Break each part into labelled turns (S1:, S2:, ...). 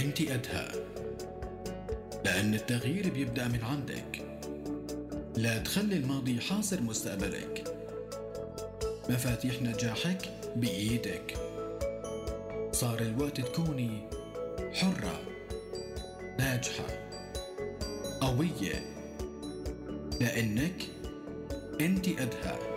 S1: أنت قدها لأن التغيير بيبدأ من عندك. لا تخلي الماضي حاصر مستقبلك. مفاتيح نجاحك بإيدك. صار الوقت تكوني حرة ناجحة قوية. لأنك أنت قدها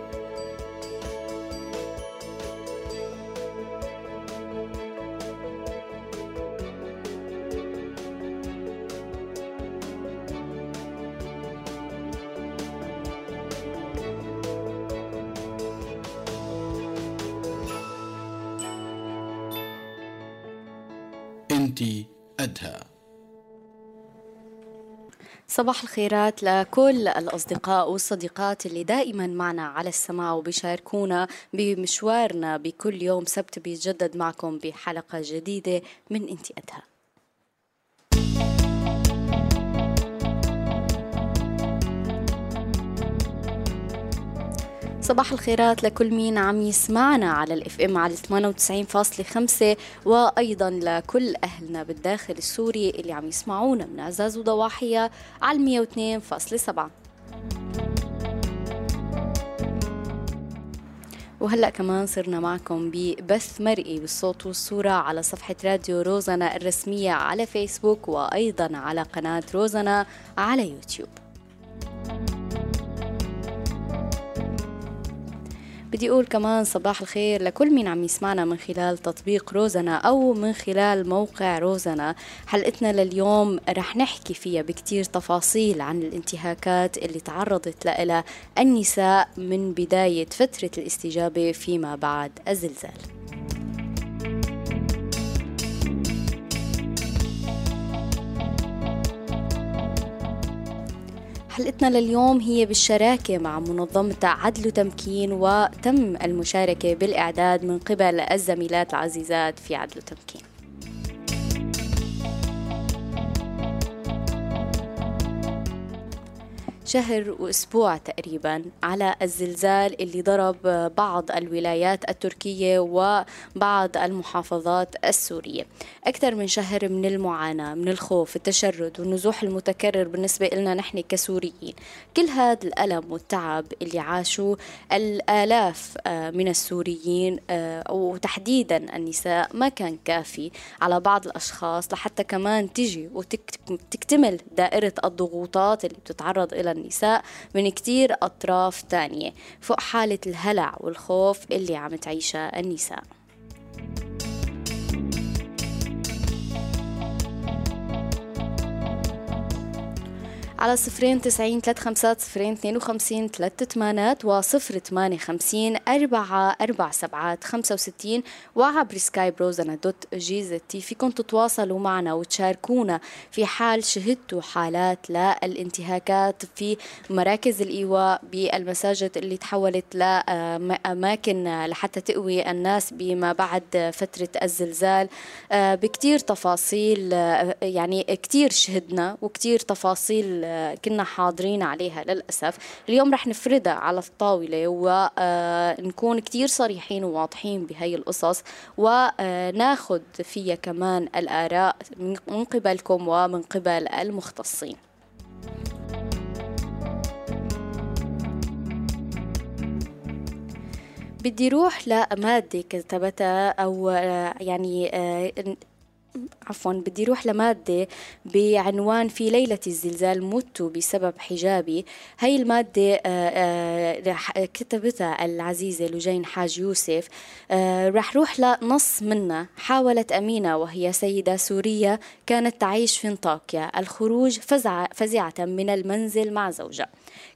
S2: صباح الخيرات لكل الأصدقاء والصديقات اللي دائما معنا على السماع وبيشاركونا بمشوارنا بكل يوم سبت بيتجدد معكم بحلقة جديدة من انتي صباح الخيرات لكل مين عم يسمعنا على الإف إم على 98.5 وأيضا لكل أهلنا بالداخل السوري اللي عم يسمعونا من عزاز وضواحيها على 102.7 وهلأ كمان صرنا معكم ببث مرئي بالصوت والصورة على صفحة راديو روزنا الرسمية على فيسبوك وأيضا على قناة روزنا على يوتيوب. بدي أقول كمان صباح الخير لكل مين عم يسمعنا من خلال تطبيق روزنا أو من خلال موقع روزنا حلقتنا لليوم رح نحكي فيها بكتير تفاصيل عن الانتهاكات اللي تعرضت لها النساء من بداية فترة الاستجابة فيما بعد. الزلزال. حلقتنا لليوم هي بالشراكة مع منظمة عدل وتمكين وتم المشاركة بالإعداد من قبل الزميلات العزيزات في عدل وتمكين. شهر وأسبوع تقريبا على الزلزال اللي ضرب بعض الولايات التركية وبعض المحافظات السورية. أكثر من شهر من المعاناة من الخوف التشرد والنزوح المتكرر بالنسبة لنا نحن كسوريين. كل هذا الألم والتعب اللي عاشوا الآلاف آه، من السوريين آه، وتحديدا النساء ما كان كافي على بعض الأشخاص لحتى كمان تجي وتكتمل دائرة الضغوطات اللي بتتعرض إلى النساء من كتير أطراف تانية فوق حالة الهلع والخوف اللي عم تعيشها النساء. على صفرين تسعين ثلاث خمسات صفرين اثنين وخمسين ثلاث ثمانات وصفر ثمانية خمسين أربعة أربع سبعات خمسة وستين وعبر سكاي بروزنا دوت جيزتي فيكم تتواصلوا معنا وتشاركونا في حال شهدتوا حالات للانتهاكات في مراكز الإيواء بالمساجد اللي تحولت لأماكن لحتى تقوي الناس بما بعد فترة الزلزال. آه، بكتير تفاصيل آه، يعني كتير شهدنا وكتير تفاصيل كنا حاضرين عليها للأسف. اليوم رح نفردها على الطاولة ونكون كتير صريحين وواضحين بهي القصص وناخد فيها كمان الآراء من قبلكم ومن قبل المختصين. بدي روح لمادة كتبتها أو يعني عفوا بدي روح لمادة بعنوان في ليلة الزلزال مت بسبب حجابي. هاي المادة آه، آه، كتبتها العزيزة لجين حاج يوسف. آه، رح روح لنص منها. حاولت أمينة وهي سيدة سورية كانت تعيش في انطاكيا الخروج فزعة من المنزل مع زوجها.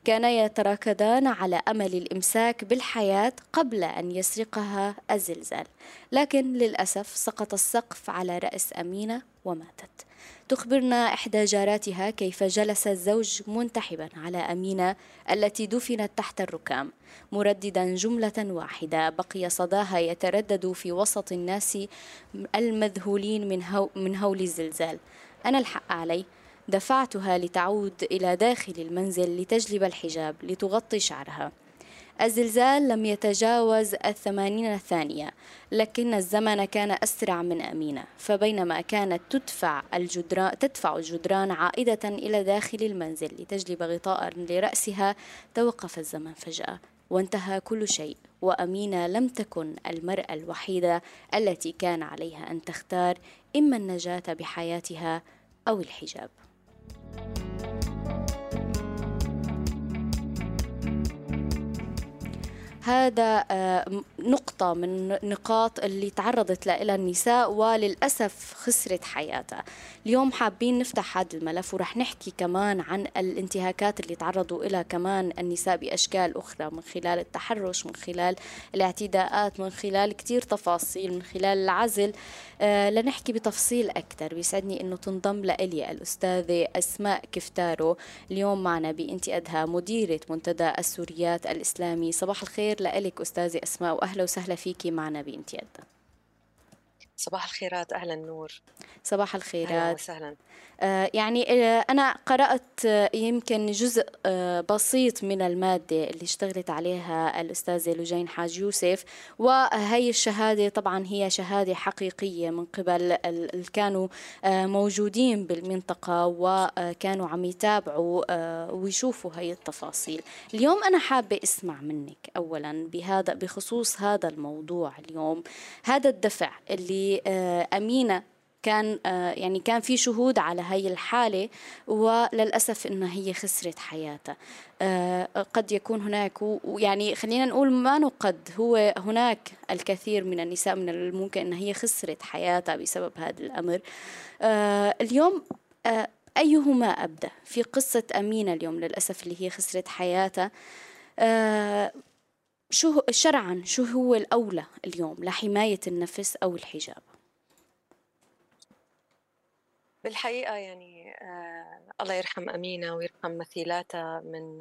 S2: كانا يتراكضان على أمل الإمساك بالحياة قبل أن يسرقها الزلزال لكن للأسف سقط السقف على رأس أمينة وماتت. تخبرنا إحدى جاراتها كيف جلس الزوج منتحبا على أمينة التي دفنت تحت الركام مرددا جملة واحدة بقي صداها يتردد في وسط الناس المذهولين من, من هول الزلزال. أنا الحق علي دفعتها لتعود إلى داخل المنزل لتجلب الحجاب لتغطي شعرها. الزلزال لم يتجاوز الثمانين ثانية لكن الزمن كان أسرع من أمينة فبينما كانت تدفع الجدران تدفع الجدران عائدة إلى داخل المنزل لتجلب غطاء لرأسها توقف الزمن فجأة وانتهى كل شيء وأمينة لم تكن المرأة الوحيدة التي كان عليها أن تختار إما النجاة بحياتها أو الحجاب. هذا آه، نقطة من نقاط اللي تعرضت لها النساء وللأسف خسرت حياتها. اليوم حابين نفتح هذا الملف ورح نحكي كمان عن الانتهاكات اللي تعرضوا لها كمان النساء بأشكال أخرى من خلال التحرش من خلال الاعتداءات من خلال كتير تفاصيل من خلال العزل. لنحكي بتفصيل أكثر بيسعدني أنه تنضم لإلي الأستاذة أسماء كفتارو. اليوم معنا بإنتي أدها مديرة منتدى السوريات الإسلامي. صباح الخير لك أستاذة أسماء وأهلا وسهلا فيكي معنا بإنتي أدها
S3: صباح الخيرات أهلا نور.
S2: صباح الخيرات. أهلا
S3: وسهلا.
S2: آه، يعني آه، أنا قرأت آه، يمكن جزء بسيط من المادة اللي اشتغلت عليها الأستاذة لجين حاج يوسف وهي الشهادة طبعا هي شهادة حقيقية من قبل اللي كانوا موجودين بالمنطقة وكانوا عم يتابعوا ويشوفوا هي التفاصيل. اليوم أنا حابة أسمع منك أولا بهذا بخصوص هذا الموضوع اليوم. هذا الدفع اللي أمينة كان آه، يعني كان في شهود على هاي الحالة وللأسف إنها هي خسرت حياتها. آه، قد يكون هناك ويعني خلينا نقول ما نقد هو هناك الكثير من النساء من الممكن أن هي خسرت حياتها بسبب هذا الأمر. آه، اليوم أيهما أبدأ؟ في قصة أمينة اليوم للأسف اللي هي خسرت حياتها. شو شرعا شو هو الأولى اليوم؟ لحماية النفس أو الحجاب.
S3: بالحقيقة يعني آه الله يرحم أمينة ويرحم مثيلاتها من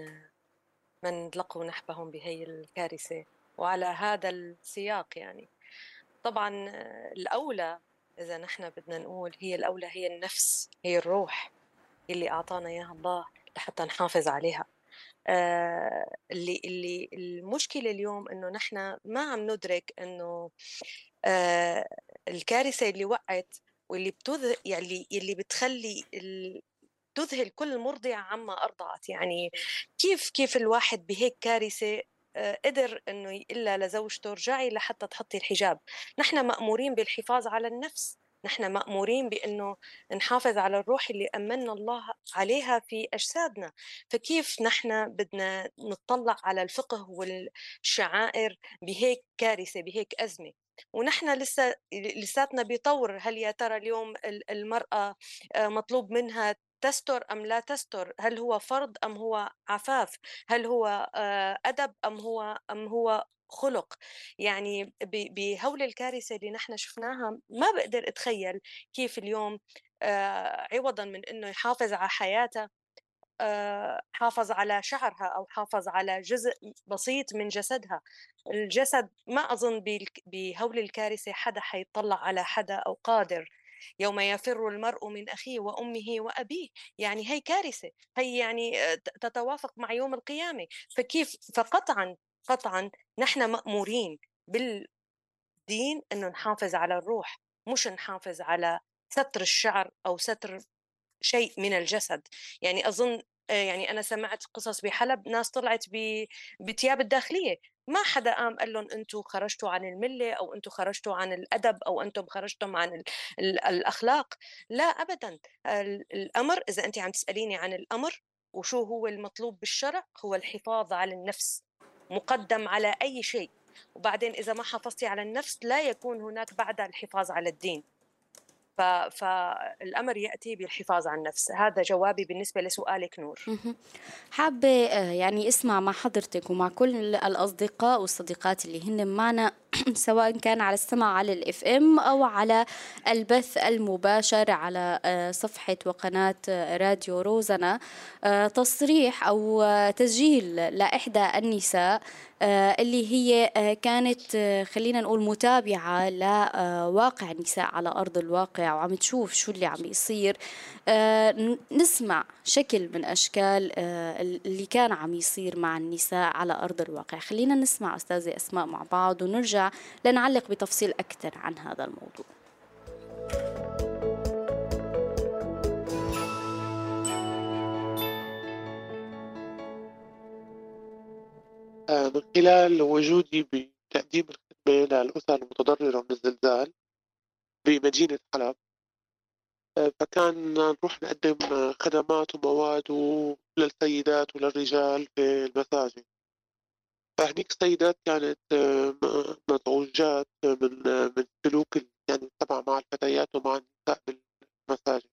S3: من لقوا نحبهم بهي الكارثة وعلى هذا السياق يعني. طبعا آه، الأولى إذا نحن بدنا نقول هي الأولى هي النفس هي الروح اللي أعطانا إياها الله لحتى نحافظ عليها. اللي اللي المشكلة اليوم إنه نحن ما عم ندرك إنه آه الكارثة اللي وقعت واللي بتذ يعني اللي بتخلي ال... تذهل كل مرضعة عما أرضعت. يعني كيف كيف الواحد بهيك كارثة آه، قدر إنه إلا لزوجته ارجعي لحتى تحطي الحجاب. نحن مأمورين بالحفاظ على النفس. نحن مأمورين بأنه نحافظ على الروح اللي أمنا الله عليها في أجسادنا. فكيف نحن بدنا نطلع على الفقه والشعائر بهيك كارثة بهيك أزمة؟ ونحن لسه لساتنا بيطور. هل يا ترى اليوم المرأة آه، مطلوب منها تستر أم لا تستر؟ هل هو فرض أم هو عفاف؟ هل هو آه، أدب أم هو أم هو خلق. يعني بهول الكارثة اللي نحن شفناها ما بقدر أتخيل كيف اليوم آه، عوضا من أنه يحافظ على حياته آه، حافظ على شعرها أو حافظ على جزء بسيط من جسدها. الجسد ما أظن بهول الكارثة حدا حيطلع على حدا أو قادر يوم يفر المرء من أخيه وأمه وأبيه. يعني هي كارثة. هي يعني آه، تتوافق مع يوم القيامة. فكيف فقطعا قطعا نحن مأمورين بالدين أنه نحافظ على الروح مش نحافظ على ستر الشعر أو ستر شيء من الجسد. يعني أظن آه، يعني أنا سمعت قصص بحلب ناس طلعت بثياب الداخلية. ما حدا قام قال لهم أنتم خرجتوا عن الملة أو أنتم خرجتوا عن الأدب أو أنتم خرجتم عن ال ال الأخلاق. لا أبدا. الأمر إذا أنت عم تسأليني عن الأمر وشو هو المطلوب بالشرع هو الحفاظ على النفس. مقدم على أي شيء. وبعدين إذا ما حافظتي على النفس لا يكون هناك بعد الحفاظ على الدين. فالأمر يأتي بالحفاظ على النفس هذا جوابي بالنسبة لسؤالك نور.
S2: حابه آه، يعني اسمع مع حضرتك ومع كل الأصدقاء والصديقات اللي هن معنا سواء كان على السمع على الإف إم أو على البث المباشر على آه، صفحة وقناة آه، راديو روزنا. تصريح أو تسجيل لإحدى النساء اللي هي كانت خلينا نقول متابعة لواقع النساء على أرض الواقع وعم تشوف شو اللي عم يصير. آه، نسمع شكل من أشكال آه، اللي كان عم يصير مع النساء على أرض الواقع. خلينا نسمع أستاذة أسماء مع بعض ونرجع لنعلق بتفصيل أكثر عن هذا الموضوع.
S4: من خلال وجودي بتقديم الخدمة للأسر المتضررة من الزلزال بمدينة حلب. آه، فكان نروح نقدم خدمات ومواد للسيدات وللرجال في المساجد. فهنيك السيدات كانت آه، مزعوجات من من سلوك يعني تبع مع الفتيات ومع النساء بالمساجد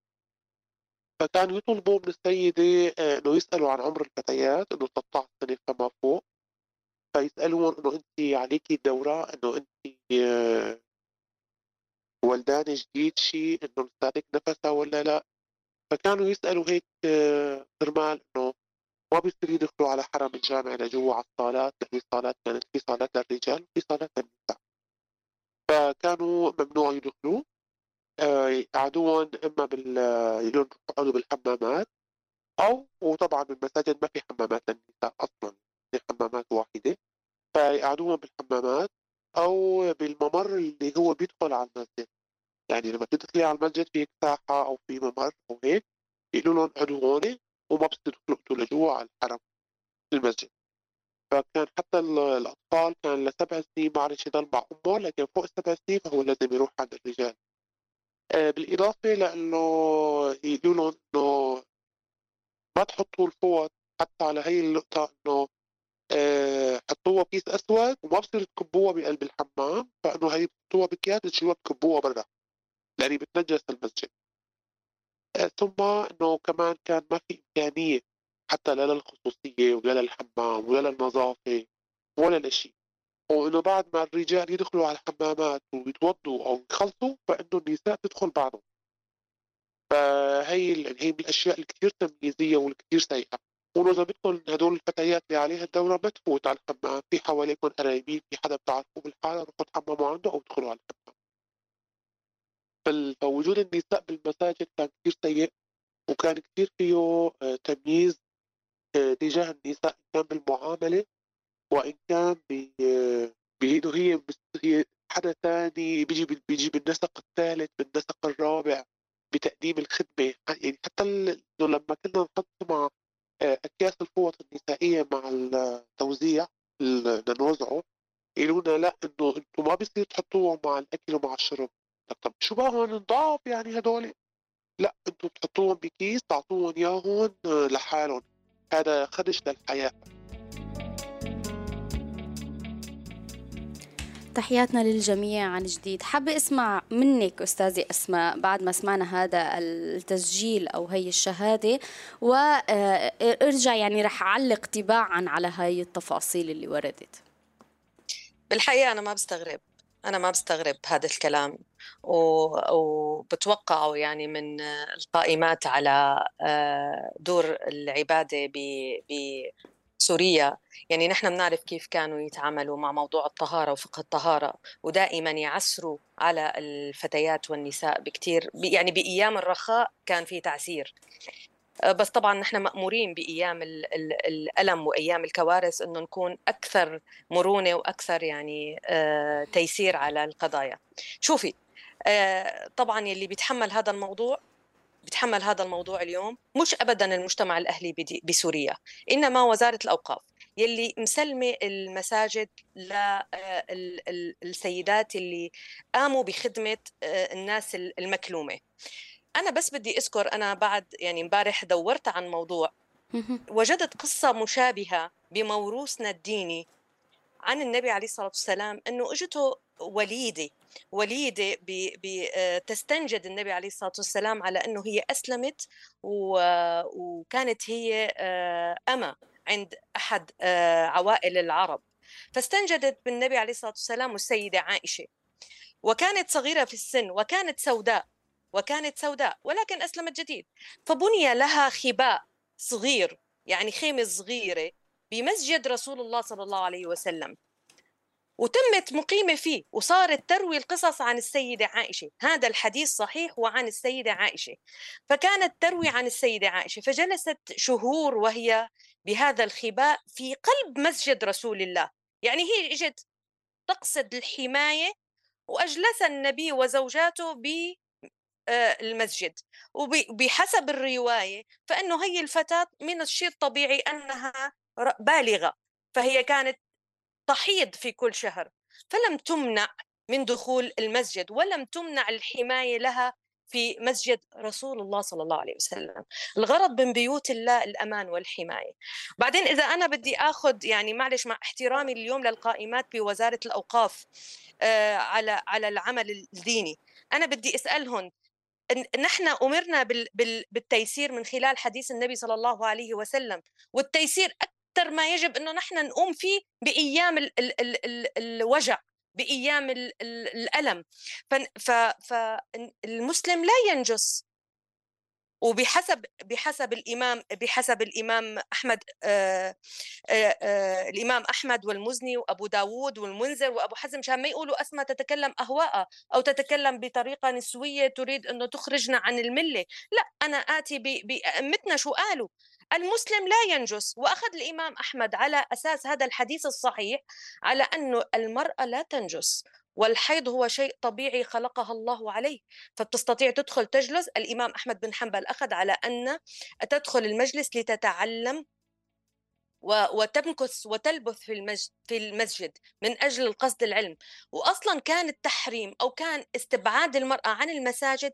S4: فكانوا يطلبوا من السيدة آه، إنه يسألوا عن عمر الفتيات إنه 13 سنة فما فوق. فيسألون إنه أنت عليكي دورة إنه أنت آه، ولدان جديد شيء إنه لساتك نفسها ولا لا؟ فكانوا يسألوا هيك آه، كرمال إنه ما بيصير يدخلوا على حرم الجامع لجوا على الصالات لأن الصالات كانت في صالات للرجال وفي صالات للنساء. فكانوا ممنوع يدخلوا آه، يقعدون إما بال يقعدوا بالحمامات أو وطبعا بالمساجد ما في حمامات للنساء أصلا. في حمامات واحدة فيقعدوهم بالحمامات أو بالممر اللي هو بيدخل على المسجد. يعني لما تدخلي على المسجد في ساحة أو في ممر أو هيك يقولوا لهم اقعدوا هون وما بس تدخلوا لجوا على الحرم المسجد. فكان حتى الأطفال كان لسبع سنين معلش يضل مع أمه لكن فوق السبع سنين فهو لازم يروح عند الرجال. آه، بالإضافة لأنه يقولوا لهم إنه ما تحطوا الفوط حتى على هي النقطة إنه آه، حطوها كيس أسود وما بصير تكبوها بقلب الحمام فإنه هي بتحطوها بكياس تشيلوها تكبوها برا لاني بتنجس المسجد. آه، ثم إنه كمان كان ما في إمكانية حتى لا للخصوصية ولا للحمام ولا للنظافة ولا لشيء وإنه بعد ما الرجال يدخلوا على الحمامات ويتوضوا أو يخلصوا فإنه النساء تدخل بعضهم. فهي هي من الأشياء الكثير تمييزية والكثير سيئة. بدكم هدول الفتيات اللي عليها الدورة ما تفوت على الحمام. في حواليكم قرايبين في حدا بتعرفوه بالحالة روحوا تحمموا عنده أو ادخلوا على الحمام. فوجود النساء بالمساجد كان كثير سيء وكان كثير فيه آه، تمييز آه، تجاه النساء إن كان بالمعاملة وإن كان بإنه هي هي حدا ثاني بيجي بيجي بالنسق الثالث بالنسق الرابع بتقديم الخدمة. يعني حتى لما كنا نحط مع أكياس الفوط النسائية مع التوزيع لنوزعه يقولوا لنا لا إنه أنتم ما بيصير تحطوهم مع الأكل ومع الشرب. طب شو بقى هون نضاف يعني هدول؟ لا أنتم بتحطوهم بكيس تعطوهم إياهم لحالهم. هذا خدش للحياة.
S2: تحياتنا للجميع عن جديد. حابة أسمع منك أستاذة أسماء بعد ما سمعنا هذا التسجيل أو هي الشهادة وارجع يعني رح أعلق تباعا على هاي التفاصيل اللي وردت.
S3: بالحقيقة أنا ما بستغرب. أنا ما بستغرب هذا الكلام. وبتوقعه يعني من القائمات على آه، دور العبادة سوريا يعني نحن بنعرف كيف كانوا يتعاملوا مع موضوع الطهارة وفقه الطهارة ودائما يعسروا على الفتيات والنساء بكتير يعني بأيام الرخاء كان في تعسير. أه، بس طبعا نحن مأمورين بأيام الألم وأيام الكوارث أنه نكون أكثر مرونة وأكثر يعني أه، تيسير على القضايا. شوفي أه، طبعا يلي بيتحمل هذا الموضوع بتحمل هذا الموضوع اليوم مش ابدا المجتمع الأهلي بسوريا إنما وزارة الأوقاف يلي مسلمة المساجد للسيدات آه، اللي قاموا بخدمة آه، الناس المكلومة. أنا بس بدي أذكر أنا بعد يعني امبارح دورت عن موضوع وجدت قصة مشابهة بموروثنا الديني عن النبي عليه الصلاة والسلام إنه إجته وليدة وليدة تستنجد النبي عليه الصلاة والسلام على أنه هي أسلمت وكانت هي آه، اما عند أحد آه، عوائل العرب. فاستنجدت بالنبي عليه الصلاة والسلام والسيدة عائشة. وكانت صغيرة في السن وكانت سوداء وكانت سوداء ولكن أسلمت جديد. فبني لها خباء صغير يعني خيمة صغيرة بمسجد رسول الله صلى الله عليه وسلم. وتمت مقيمة فيه وصارت تروي القصص عن السيدة عائشة. هذا الحديث صحيح وعن السيدة عائشة. فكانت تروي عن السيدة عائشة فجلست شهور وهي بهذا الخباء في قلب مسجد رسول الله. يعني هي إجت تقصد الحماية وأجلس النبي وزوجاته ب آه، وبحسب الرواية فإنه هي الفتاة من الشيء الطبيعي أنها بالغة. فهي كانت تحيض في كل شهر فلم تمنع من دخول المسجد ولم تمنع الحماية لها في مسجد رسول الله صلى الله عليه وسلم. الغرض من بيوت الله الأمان والحماية. بعدين إذا أنا بدي أخذ يعني معلش مع احترامي اليوم للقائمات بوزارة الأوقاف آه على على العمل الديني أنا بدي أسألهم نحن أمرنا بالتيسير من خلال حديث النبي صلى الله عليه وسلم والتيسير أكثر ما يجب أنه نحن نقوم فيه بأيام ال ال ال ال الوجع بأيام الألم. فالمسلم لا ينجس وبحسب بحسب الإمام بحسب الإمام أحمد آآ آآ الإمام أحمد والمزني وأبو داود والمنذر وأبو حزم عشان ما يقولوا اسماء تتكلم أهواء أو تتكلم بطريقة نسوية تريد إنه تخرجنا عن الملة. لا أنا آتي بائمتنا شو قالوا. المسلم لا ينجس وأخذ الإمام أحمد على أساس هذا الحديث الصحيح على أنه المرأة لا تنجس. والحيض هو شيء طبيعي خلقها الله عليه فبتستطيع تدخل تجلس. الإمام أحمد بن حنبل أخذ على أن تدخل المجلس لتتعلم وتمكث وتلبث في في المسجد من أجل القصد العلم. واصلا كان التحريم أو كان استبعاد المرأة عن المساجد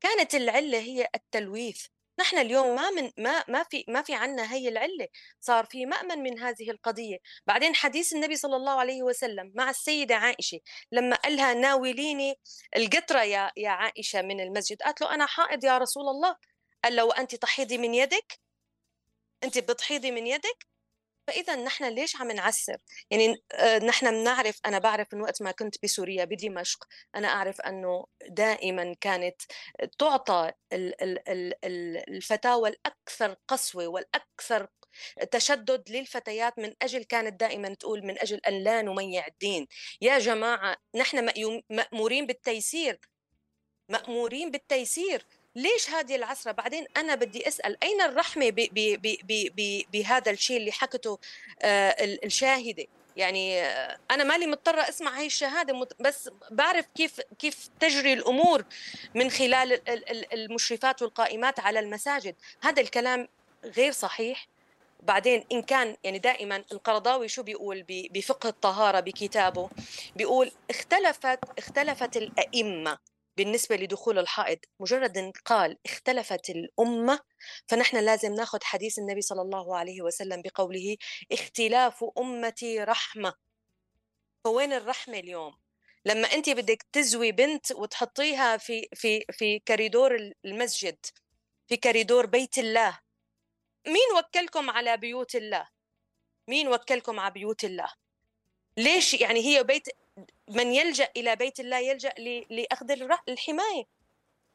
S3: كانت العلة هي التلويث. نحن اليوم ما من ما ما في ما في عنا هي العلة صار في مأمن من هذه القضية. بعدين حديث النبي صلى الله عليه وسلم مع السيدة عائشة لما قالها ناوليني القطرة يا يا عائشة من المسجد قالت له أنا حائض يا رسول الله. قال له وأنت تحيضي من يدك؟ أنت بتحيضي من يدك؟ فإذا نحن ليش عم نعسر؟ يعني آه، نحن بنعرف أنا بعرف من وقت ما كنت بسوريا بدمشق أنا أعرف أنه دائما كانت تعطى الفتاوى الأكثر قسوة والأكثر تشدد للفتيات من أجل كانت دائما تقول من أجل أن لا نميع الدين. يا جماعة نحن مأمورين بالتيسير. مأمورين بالتيسير. ليش هذه العسرة بعدين أنا بدي أسأل أين الرحمة بهذا الشيء اللي حكته آه الشاهدة؟ يعني آه، أنا مالي مضطرة أسمع هاي الشهادة بس بعرف كيف كيف تجري الأمور من خلال المشرفات والقائمات على المساجد. هذا الكلام غير صحيح. بعدين إن كان يعني دائما القرضاوي شو بيقول؟ بفقه الطهارة بكتابه بيقول اختلفت اختلفت الأئمة. بالنسبة لدخول الحائض مجرد أن قال اختلفت الأمة فنحن لازم ناخذ حديث النبي صلى الله عليه وسلم بقوله اختلاف أمتي رحمة. فوين الرحمة اليوم؟ لما أنت بدك تزوي بنت وتحطيها في في في كريدور المسجد في كريدور بيت الله مين وكلكم على بيوت الله؟ مين وكلكم على بيوت الله؟ ليش يعني هي بيت من يلجأ إلى بيت الله يلجأ لأخذ الحماية.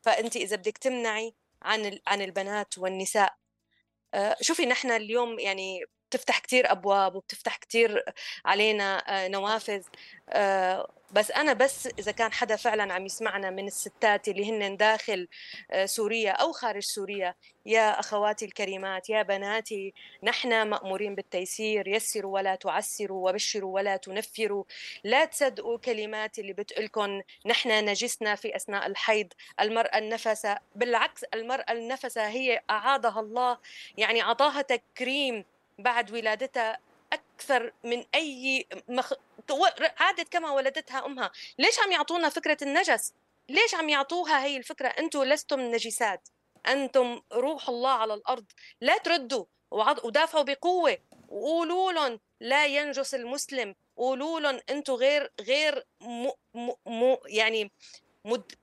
S3: فأنت إذا بدك تمنعي عن عن البنات والنساء آه، شوفي نحن اليوم يعني بتفتح كتير أبواب وبتفتح كتير علينا آه، نوافذ آه، بس أنا بس إذا كان حدا فعلا عم يسمعنا من الستات اللي هن داخل آه، سوريا أو خارج سوريا يا أخواتي الكريمات يا بناتي نحن مأمورين بالتيسير يسروا ولا تعسروا وبشروا ولا تنفروا لا تصدقوا كلمات اللي بتقولكم نحن نجسنا في أثناء الحيض المرأة النفسة بالعكس المرأة النفسة هي اعاضها الله يعني أعطاها تكريم بعد ولادتها أكثر من أي مخ... عادت كما ولدتها أمها. ليش عم يعطونا فكرة النجس؟ ليش عم يعطوها هي الفكرة؟ أنتم لستم نجسات. أنتم روح الله على الأرض. لا تردوا. ودافعوا بقوة. وقولوا لهم لا ينجس المسلم. قولوا لهم أنتم غير غير م م م يعني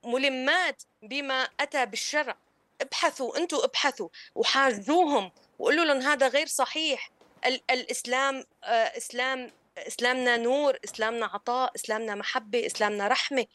S3: ملمات بما أتى بالشرع. ابحثوا أنتم ابحثوا وحاجوهم وقولوا لهم هذا غير صحيح. الإسلام آه، إسلام إسلامنا نور إسلامنا عطاء إسلامنا محبة إسلامنا رحمة.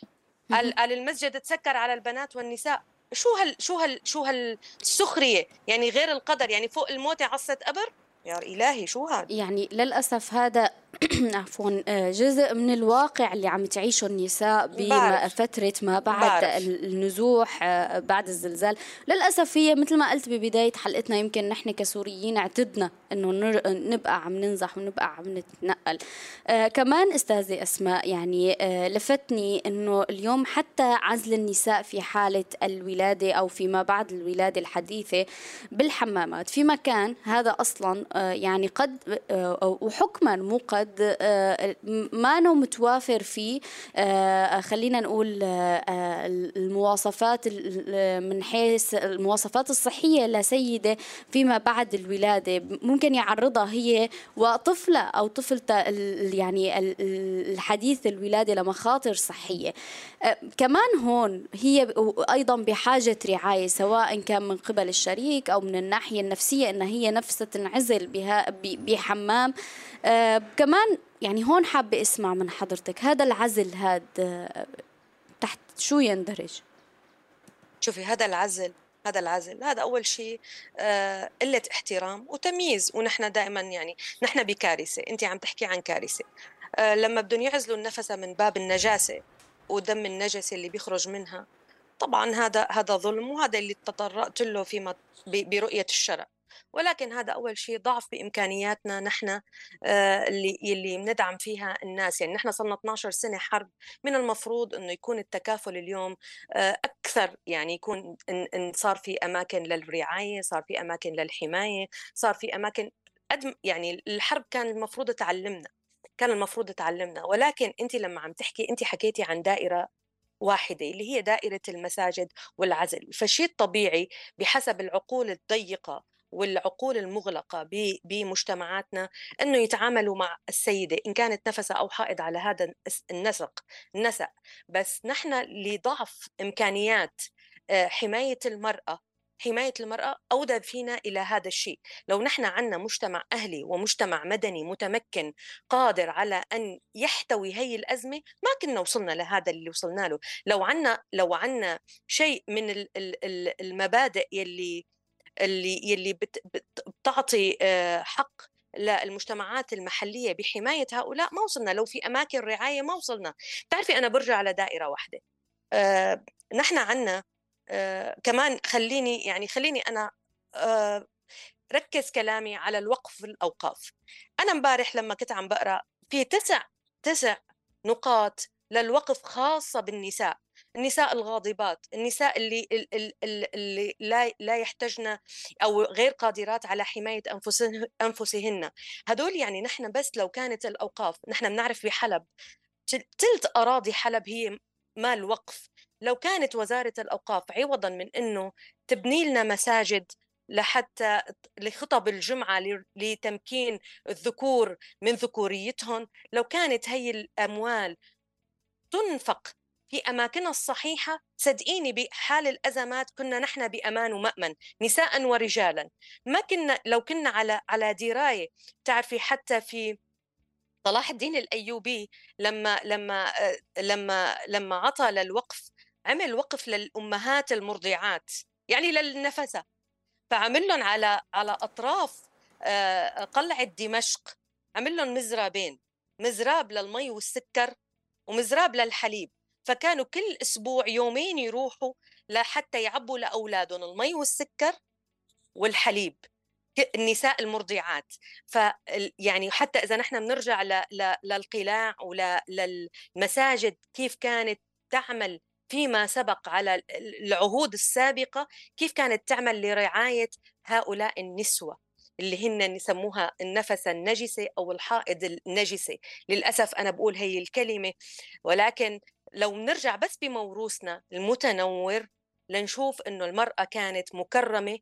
S3: قال المسجد تسكر على البنات والنساء. شو هال شو هال شو هالسخرية؟ يعني غير القدر يعني فوق الموت عصت قبر يا إلهي شو هذا
S2: يعني للأسف هذا عفوا آه، جزء من الواقع اللي عم تعيشه النساء بفترة ما بعد بعرف. النزوح آه، بعد الزلزال. للأسف هي مثل ما قلت ببداية حلقتنا يمكن نحن كسوريين اعتدنا إنه نبقى عم ننزح ونبقى عم نتنقل. آه كمان أستاذة أسماء يعني آه لفتني إنه اليوم حتى عزل النساء في حالة الولادة أو فيما بعد الولادة الحديثة بالحمامات. في مكان هذا أصلا آه يعني قد آه وحكما مو قد آه، ما نو متوافر فيه آه، خلينا نقول آه، المواصفات من حيث المواصفات الصحية لسيدة فيما بعد الولادة. ممكن يعرضها هي وطفلة أو طفلة يعني الحديث الولادة لمخاطر صحية. كمان هون هي أيضا بحاجة رعاية سواء كان من قبل الشريك أو من الناحية النفسية أن هي نفسها تنعزل بها بحمام. آه كمان يعني هون حابة أسمع من حضرتك هذا العزل هذا آه تحت شو يندرج؟
S3: شوفي هذا العزل هذا العزل هذا أول شيء آه قلة احترام وتمييز ونحن دائما يعني نحن بكارثة أنت عم تحكي عن كارثة آه لما بدهم يعزلوا النفس من باب النجاسة ودم النجس اللي بيخرج منها طبعا هذا هذا ظلم وهذا اللي تطرقت له فيما برؤية الشرع ولكن هذا أول شيء ضعف بإمكانياتنا نحن آه، اللي اللي بندعم فيها الناس. يعني نحن صرنا 12 سنة حرب من المفروض إنه يكون التكافل اليوم آه، أكثر. يعني يكون إن صار في أماكن للرعاية صار في أماكن للحماية صار في أماكن قد يعني الحرب كان المفروض تعلمنا كان المفروض تعلمنا. ولكن انت لما عم تحكي انت حكيتي عن دائرة واحدة اللي هي دائرة المساجد والعزل. فالشيء الطبيعي بحسب العقول الضيقة والعقول المغلقة بمجتمعاتنا إنه يتعاملوا مع السيدة إن كانت نفسها أو حائض على هذا النسق النسق بس نحن لضعف إمكانيات آه، حماية المرأة حماية المرأة أودى فينا إلى هذا الشيء. لو نحن عندنا مجتمع أهلي ومجتمع مدني متمكن قادر على أن يحتوي هي الأزمة ما كنا وصلنا لهذا اللي وصلنا له. لو عنا لو عنا شيء من المبادئ يلي اللي يلي بتعطي آه، حق للمجتمعات المحلية بحماية هؤلاء ما وصلنا. لو في أماكن رعاية ما وصلنا. بتعرفي أنا برجع على دائرة واحدة. أه نحن عنا أه كمان خليني يعني خليني أنا أه ركز كلامي على الوقف الأوقاف. أنا امبارح لما كنت عم بقرأ في تسع تسع نقاط للوقف خاصة بالنساء. النساء الغاضبات النساء اللي اللي لا لا يحتجن أو غير قادرات على حماية أنفسهن. هدول يعني نحن بس لو كانت الأوقاف نحن بنعرف بحلب. ثلث أراضي حلب هي مال وقف لو كانت وزارة الأوقاف عوضا من إنه تبني لنا مساجد لحتى لخطب الجمعة لتمكين الذكور من ذكوريتهم لو كانت هي الأموال تنفق في أماكنها الصحيحة صدقيني بحال الأزمات كنا نحن بأمان ومأمن نساء ورجالا. ما كنا لو كنا على على دراية تعرفي حتى في صلاح الدين الأيوبي لما لما لما لما عطى للوقف عمل وقف للأمهات المرضعات يعني للنفسة. فعمل لهم على على أطراف آه، قلعة دمشق عمل لهم مزرابين مزراب للمي والسكر ومزراب للحليب. فكانوا كل أسبوع يومين يروحوا لحتى يعبوا لأولادهم المي والسكر والحليب النساء المرضعات. ف يعني حتى إذا نحن بنرجع ل... ل... للقلاع وللمساجد كيف كانت تعمل فيما سبق على العهود السابقة كيف كانت تعمل لرعاية هؤلاء النسوة اللي هن يسموها النفس النجسة أو الحائض النجسة. للأسف أنا بقول هي الكلمة ولكن لو نرجع بس بموروثنا المتنور لنشوف إنه المرأة كانت مكرمة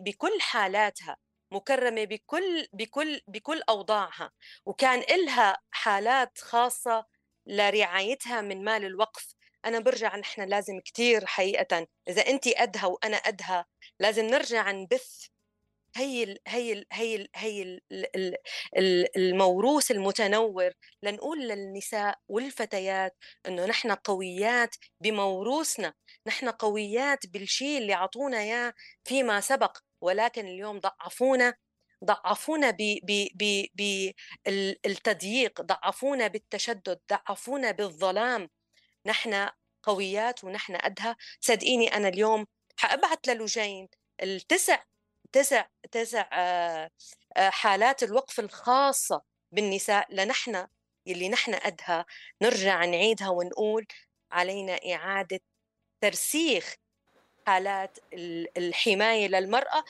S3: بكل حالاتها مكرمة بكل بكل بكل أوضاعها وكان إلها حالات خاصة لرعايتها من مال الوقف. أنا برجع نحن لازم كثير حقيقه إذا انت أدهى وأنا أدهى لازم نرجع نبث هي ال هي ال هي ال هي ال الموروث المتنور لنقول للنساء والفتيات إنه نحن قويات بموروثنا نحن قويات بالشيء اللي عطونا إياه فيما سبق ولكن اليوم ضعفونا ضعفونا بالتضييق ضعفونا بالتشدد ضعفونا بالظلام. نحن قويات ونحن قدها صدقيني أنا اليوم حأبعث للوجين التسع تسع تسع آه، آه، حالات الوقف الخاصة بالنساء لنحن يلي نحن قدها نرجع نعيدها ونقول علينا إعادة ترسيخ حالات الحماية للمرأة.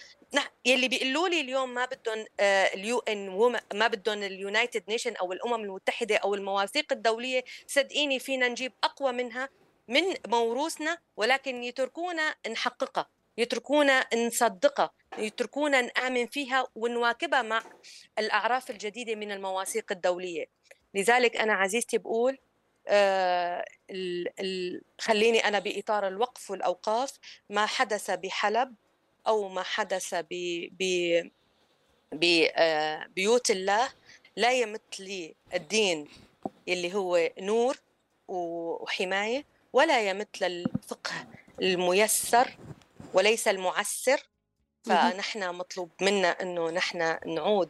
S3: يلي بيقولوا لي اليوم ما بدهم آه، ال UN ما بدهم ال United Nation أو الأمم المتحدة أو المواثيق الدولية صدقيني فينا نجيب أقوى منها من موروثنا ولكن يتركونا نحققها. يتركونا نصدقها يتركونا نآمن فيها ونواكبها مع الأعراف الجديدة من المواثيق الدولية. لذلك أنا عزيزتي بقول آه خليني أنا بإطار الوقف والأوقاف ما حدث بحلب أو ما حدث ب ب ببيوت آه الله لا يمت لي الدين اللي هو نور وحماية ولا يمت للفقه الميسر وليس المعسر فنحن مطلوب منا إنه نحن نعود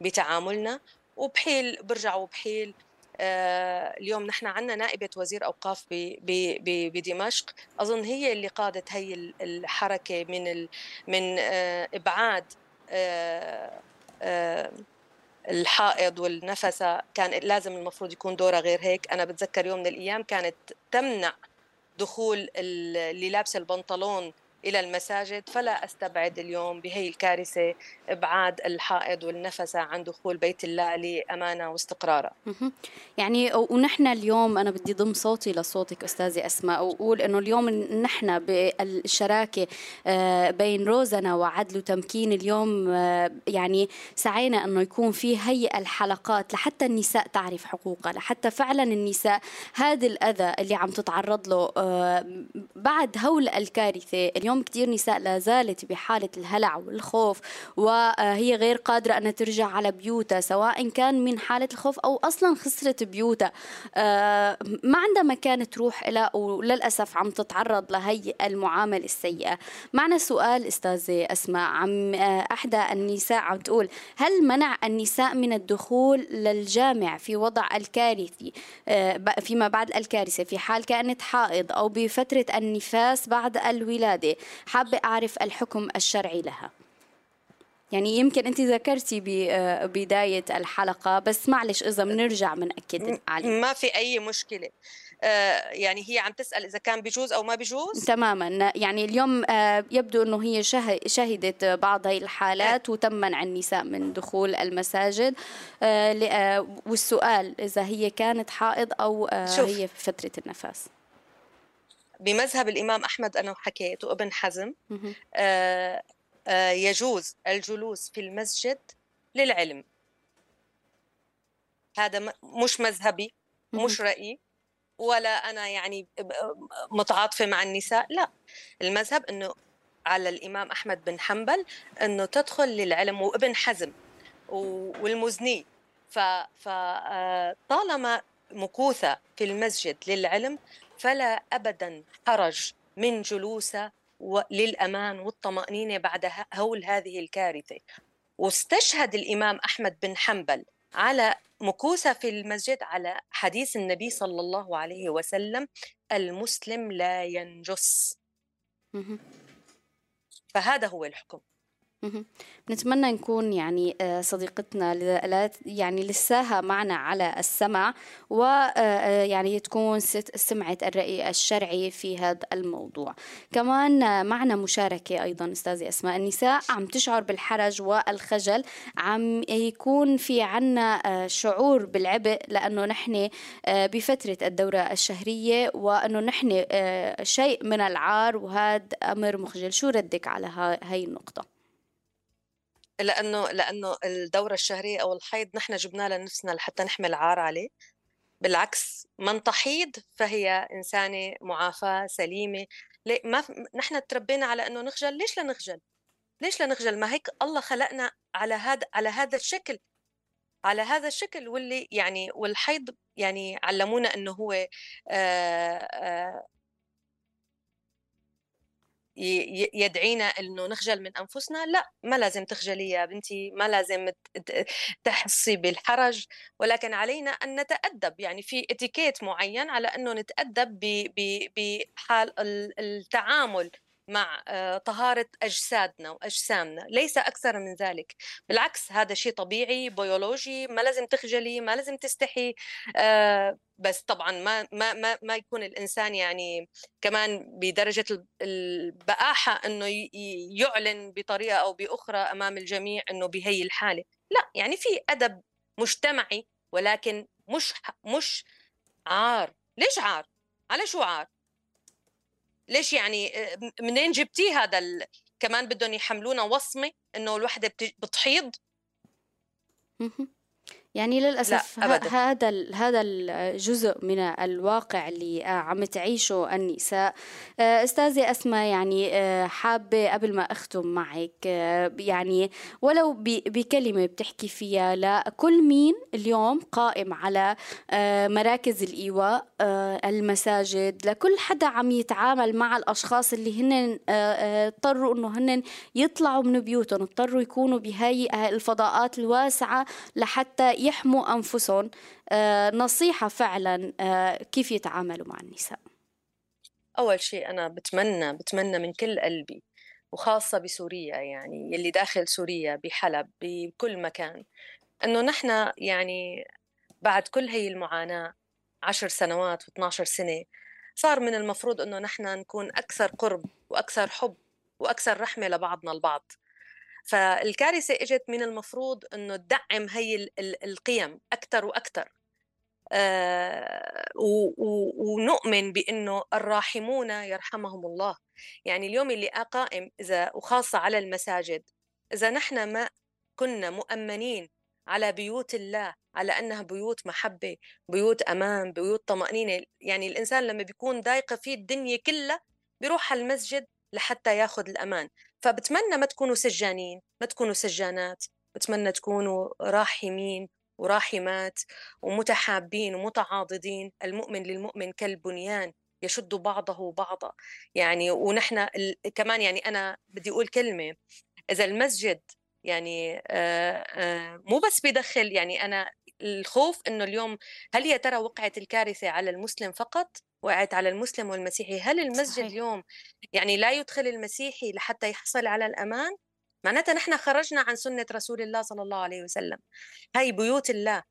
S3: بتعاملنا. وبحيل برجع وبحيل آه اليوم نحن عندنا نائبة وزير أوقاف بدمشق. أظن هي اللي قادت هي الحركة من ال من آه إبعاد آه آه الحائض والنفسة كان لازم المفروض يكون دورها غير هيك. أنا بتذكر يوم من الأيام كانت تمنع دخول اللي لابسه البنطلون إلى المساجد فلا أستبعد اليوم بهي الكارثة إبعاد الحائض والنفسه عن دخول بيت الله لأمانة واستقرار
S2: يعني ونحن اليوم أنا بدي ضم صوتي لصوتك أستاذة أسماء وأقول إنه اليوم نحن بالشراكة آه، بين روزنا وعدل وتمكين اليوم آه، يعني سعينا إنه يكون في هي الحلقات لحتى النساء تعرف حقوقها لحتى فعلا النساء هذا الأذى اللي عم تتعرض له آه، بعد هول الكارثة اليوم اليوم كثير نساء لا زالت بحالة الهلع والخوف وهي غير قادرة أن ترجع على بيوتها سواء كان من حالة الخوف أو أصلا خسرت بيوتها. آه، ما عندها مكان تروح إلى وللأسف عم تتعرض لهي المعاملة السيئة. معنا سؤال أستاذة أسماء. عم آه، أحدى النساء عم تقول هل منع النساء من الدخول للجامع في وضع الكارثي؟ آه، فيما بعد الكارثة في حال كانت حائض أو بفترة النفاس بعد الولادة. حابة أعرف الحكم الشرعي لها. يعني يمكن أنت ذكرتي ببدايه الحلقة بس معلش إذا بنرجع بنأكد عليه.
S3: ما في أي مشكلة. آه، يعني هي عم تسأل إذا كان بجوز أو ما بجوز.
S2: تماما. يعني اليوم آه، يبدو إنه هي شهدت بعض هذه الحالات وتم منع النساء من دخول المساجد. آه، والسؤال إذا هي كانت حائض أو هي في فترة النفاس.
S3: بمذهب الإمام أحمد أنا حكيت وابن حزم آه آه يجوز الجلوس في المسجد للعلم. هذا مش مذهبي مش رأيي ولا أنا يعني متعاطفة مع النساء لا. المذهب أنه على الإمام أحمد بن حنبل أنه تدخل للعلم وابن حزم والمزني. فطالما آه، مكوثة في المسجد للعلم فلا ابدا حرج من جلوسه للأمان والطمأنينة بعد هول هذه الكارثة. واستشهد الإمام أحمد بن حنبل على مكوسة في المسجد على حديث النبي صلى الله عليه وسلم المسلم لا ينجس. فهذا هو الحكم.
S2: نتمنى نكون يعني آه، صديقتنا يعني لساها معنا على السمع ويعني آه، آه، تكون سمعت الرأي الشرعي في هذا الموضوع. كمان معنا مشاركة أيضا أستاذة أسماء. النساء عم تشعر بالحرج والخجل عم يكون في عنا شعور بالعبء لأنه نحن بفترة الدورة الشهرية وأنه نحن شيء من العار وهذا أمر مخجل. شو ردك على هاي النقطة؟
S3: لأنه لأنه الدورة الشهرية أو الحيض نحن جبناه لنفسنا لحتى نحمل عار عليه. بالعكس من تحيض فهي إنسانة معافاة سليمة. ما ف... نحن تربينا على إنه نخجل. ليش لا نخجل ليش لا نخجل ما هيك الله خلقنا على هذا على هذا الشكل. على هذا الشكل واللي يعني والحيض يعني علمونا إنه هو آآ آه، آآ يدعينا إنه نخجل من أنفسنا لا ما لازم تخجلي يا بنتي ما لازم تحسي بالحرج. ولكن علينا أن نتأدب. يعني في اتيكيت معين على أنه نتأدب بحال التعامل مع آه، طهارة أجسادنا وأجسامنا ليس أكثر من ذلك. بالعكس هذا شيء طبيعي بيولوجي ما لازم تخجلي ما لازم تستحي آه، بس طبعا ما ما ما ما يكون الإنسان يعني كمان بدرجة البقاحه إنه يعلن بطريقة أو بأخرى أمام الجميع إنه بهي الحالة. لا يعني في أدب مجتمعي ولكن مش مش عار. ليش عار؟ على شو عار؟ ليش يعني آه، منين جبتيه هذا ال... كمان بدهم يحملونا وصمة إنه الوحدة بتحيض؟
S2: يعني للأسف هذا هذا الجزء من الواقع اللي آه، عم تعيشه النساء. آه، أستاذة أسماء يعني حابة قبل ما أختم معك يعني ولو بكلمة بتحكي فيها لكل مين اليوم قائم على مراكز الإيواء؟ المساجد لكل حدا عم يتعامل مع الأشخاص اللي هن اضطروا إنه هن يطلعوا من بيوتهم اضطروا يكونوا بهاي الفضاءات الواسعة لحتى يحموا أنفسهم. آه، نصيحة فعلا آه، كيف يتعاملوا مع النساء؟
S3: أول شيء أنا بتمنى بتمنى من كل قلبي وخاصة بسوريا يعني يلي داخل سوريا بحلب بكل مكان أنه نحن يعني بعد كل هي المعاناة عشر سنوات و12 سنة صار من المفروض أنه نحن نكون أكثر قرب وأكثر حب وأكثر رحمة لبعضنا البعض. فالكارثة إجت من المفروض إنه تدعم هي القيم أكثر وأكثر. آه ونؤمن بإنه الراحمون يرحمهم الله. يعني اليوم اللي قائم إذا وخاصة على المساجد إذا نحن ما كنا مؤمنين على بيوت الله على أنها بيوت محبة بيوت أمان بيوت طمأنينة. يعني الإنسان لما بيكون ضايقه فيه الدنيا كلها بيروح على المسجد لحتى ياخذ الأمان. فبتمنى ما تكونوا سجانين ما تكونوا سجانات بتمنى تكونوا راحمين وراحمات ومتحابين ومتعاضدين. المؤمن للمؤمن كالبنيان يشد بعضه بعضا. يعني ونحن ال... كمان يعني أنا بدي أقول كلمة إذا المسجد يعني مو بس بيدخل يعني أنا الخوف إنه اليوم هل يا ترى وقعت الكارثة على المسلم فقط؟ وقعت على المسلم والمسيحي؟ هل المسجد صحيح. اليوم يعني لا يدخل المسيحي لحتى يحصل على الأمان؟ معناتها نحن خرجنا عن سنة رسول الله صلى الله عليه وسلم. هاي بيوت الله.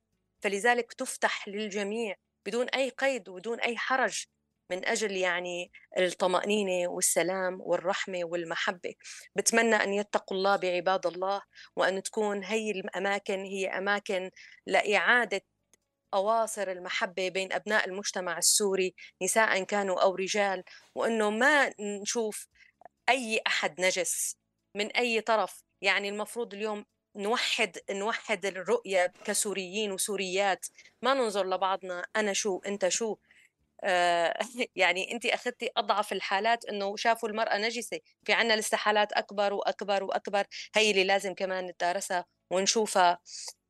S3: فلذلك تفتح للجميع بدون أي قيد وبدون أي حرج. من أجل يعني الطمأنينة والسلام والرحمة والمحبة. بتمنى أن يتقوا الله بعباد الله وأن تكون هي الأماكن هي أماكن لإعادة أواصر المحبة بين أبناء المجتمع السوري نساء كانوا أو رجال وأنه ما نشوف أي أحد نجس من أي طرف. يعني المفروض اليوم نوحد نوحد الرؤية كسوريين وسوريات. ما ننظر لبعضنا أنا شو أنت شو. يعني أنت أخذتي أضعف الحالات أنه شافوا المرأة نجسة في عنا لسه حالات أكبر وأكبر وأكبر. هي اللي لازم كمان نتدارسها ونشوفها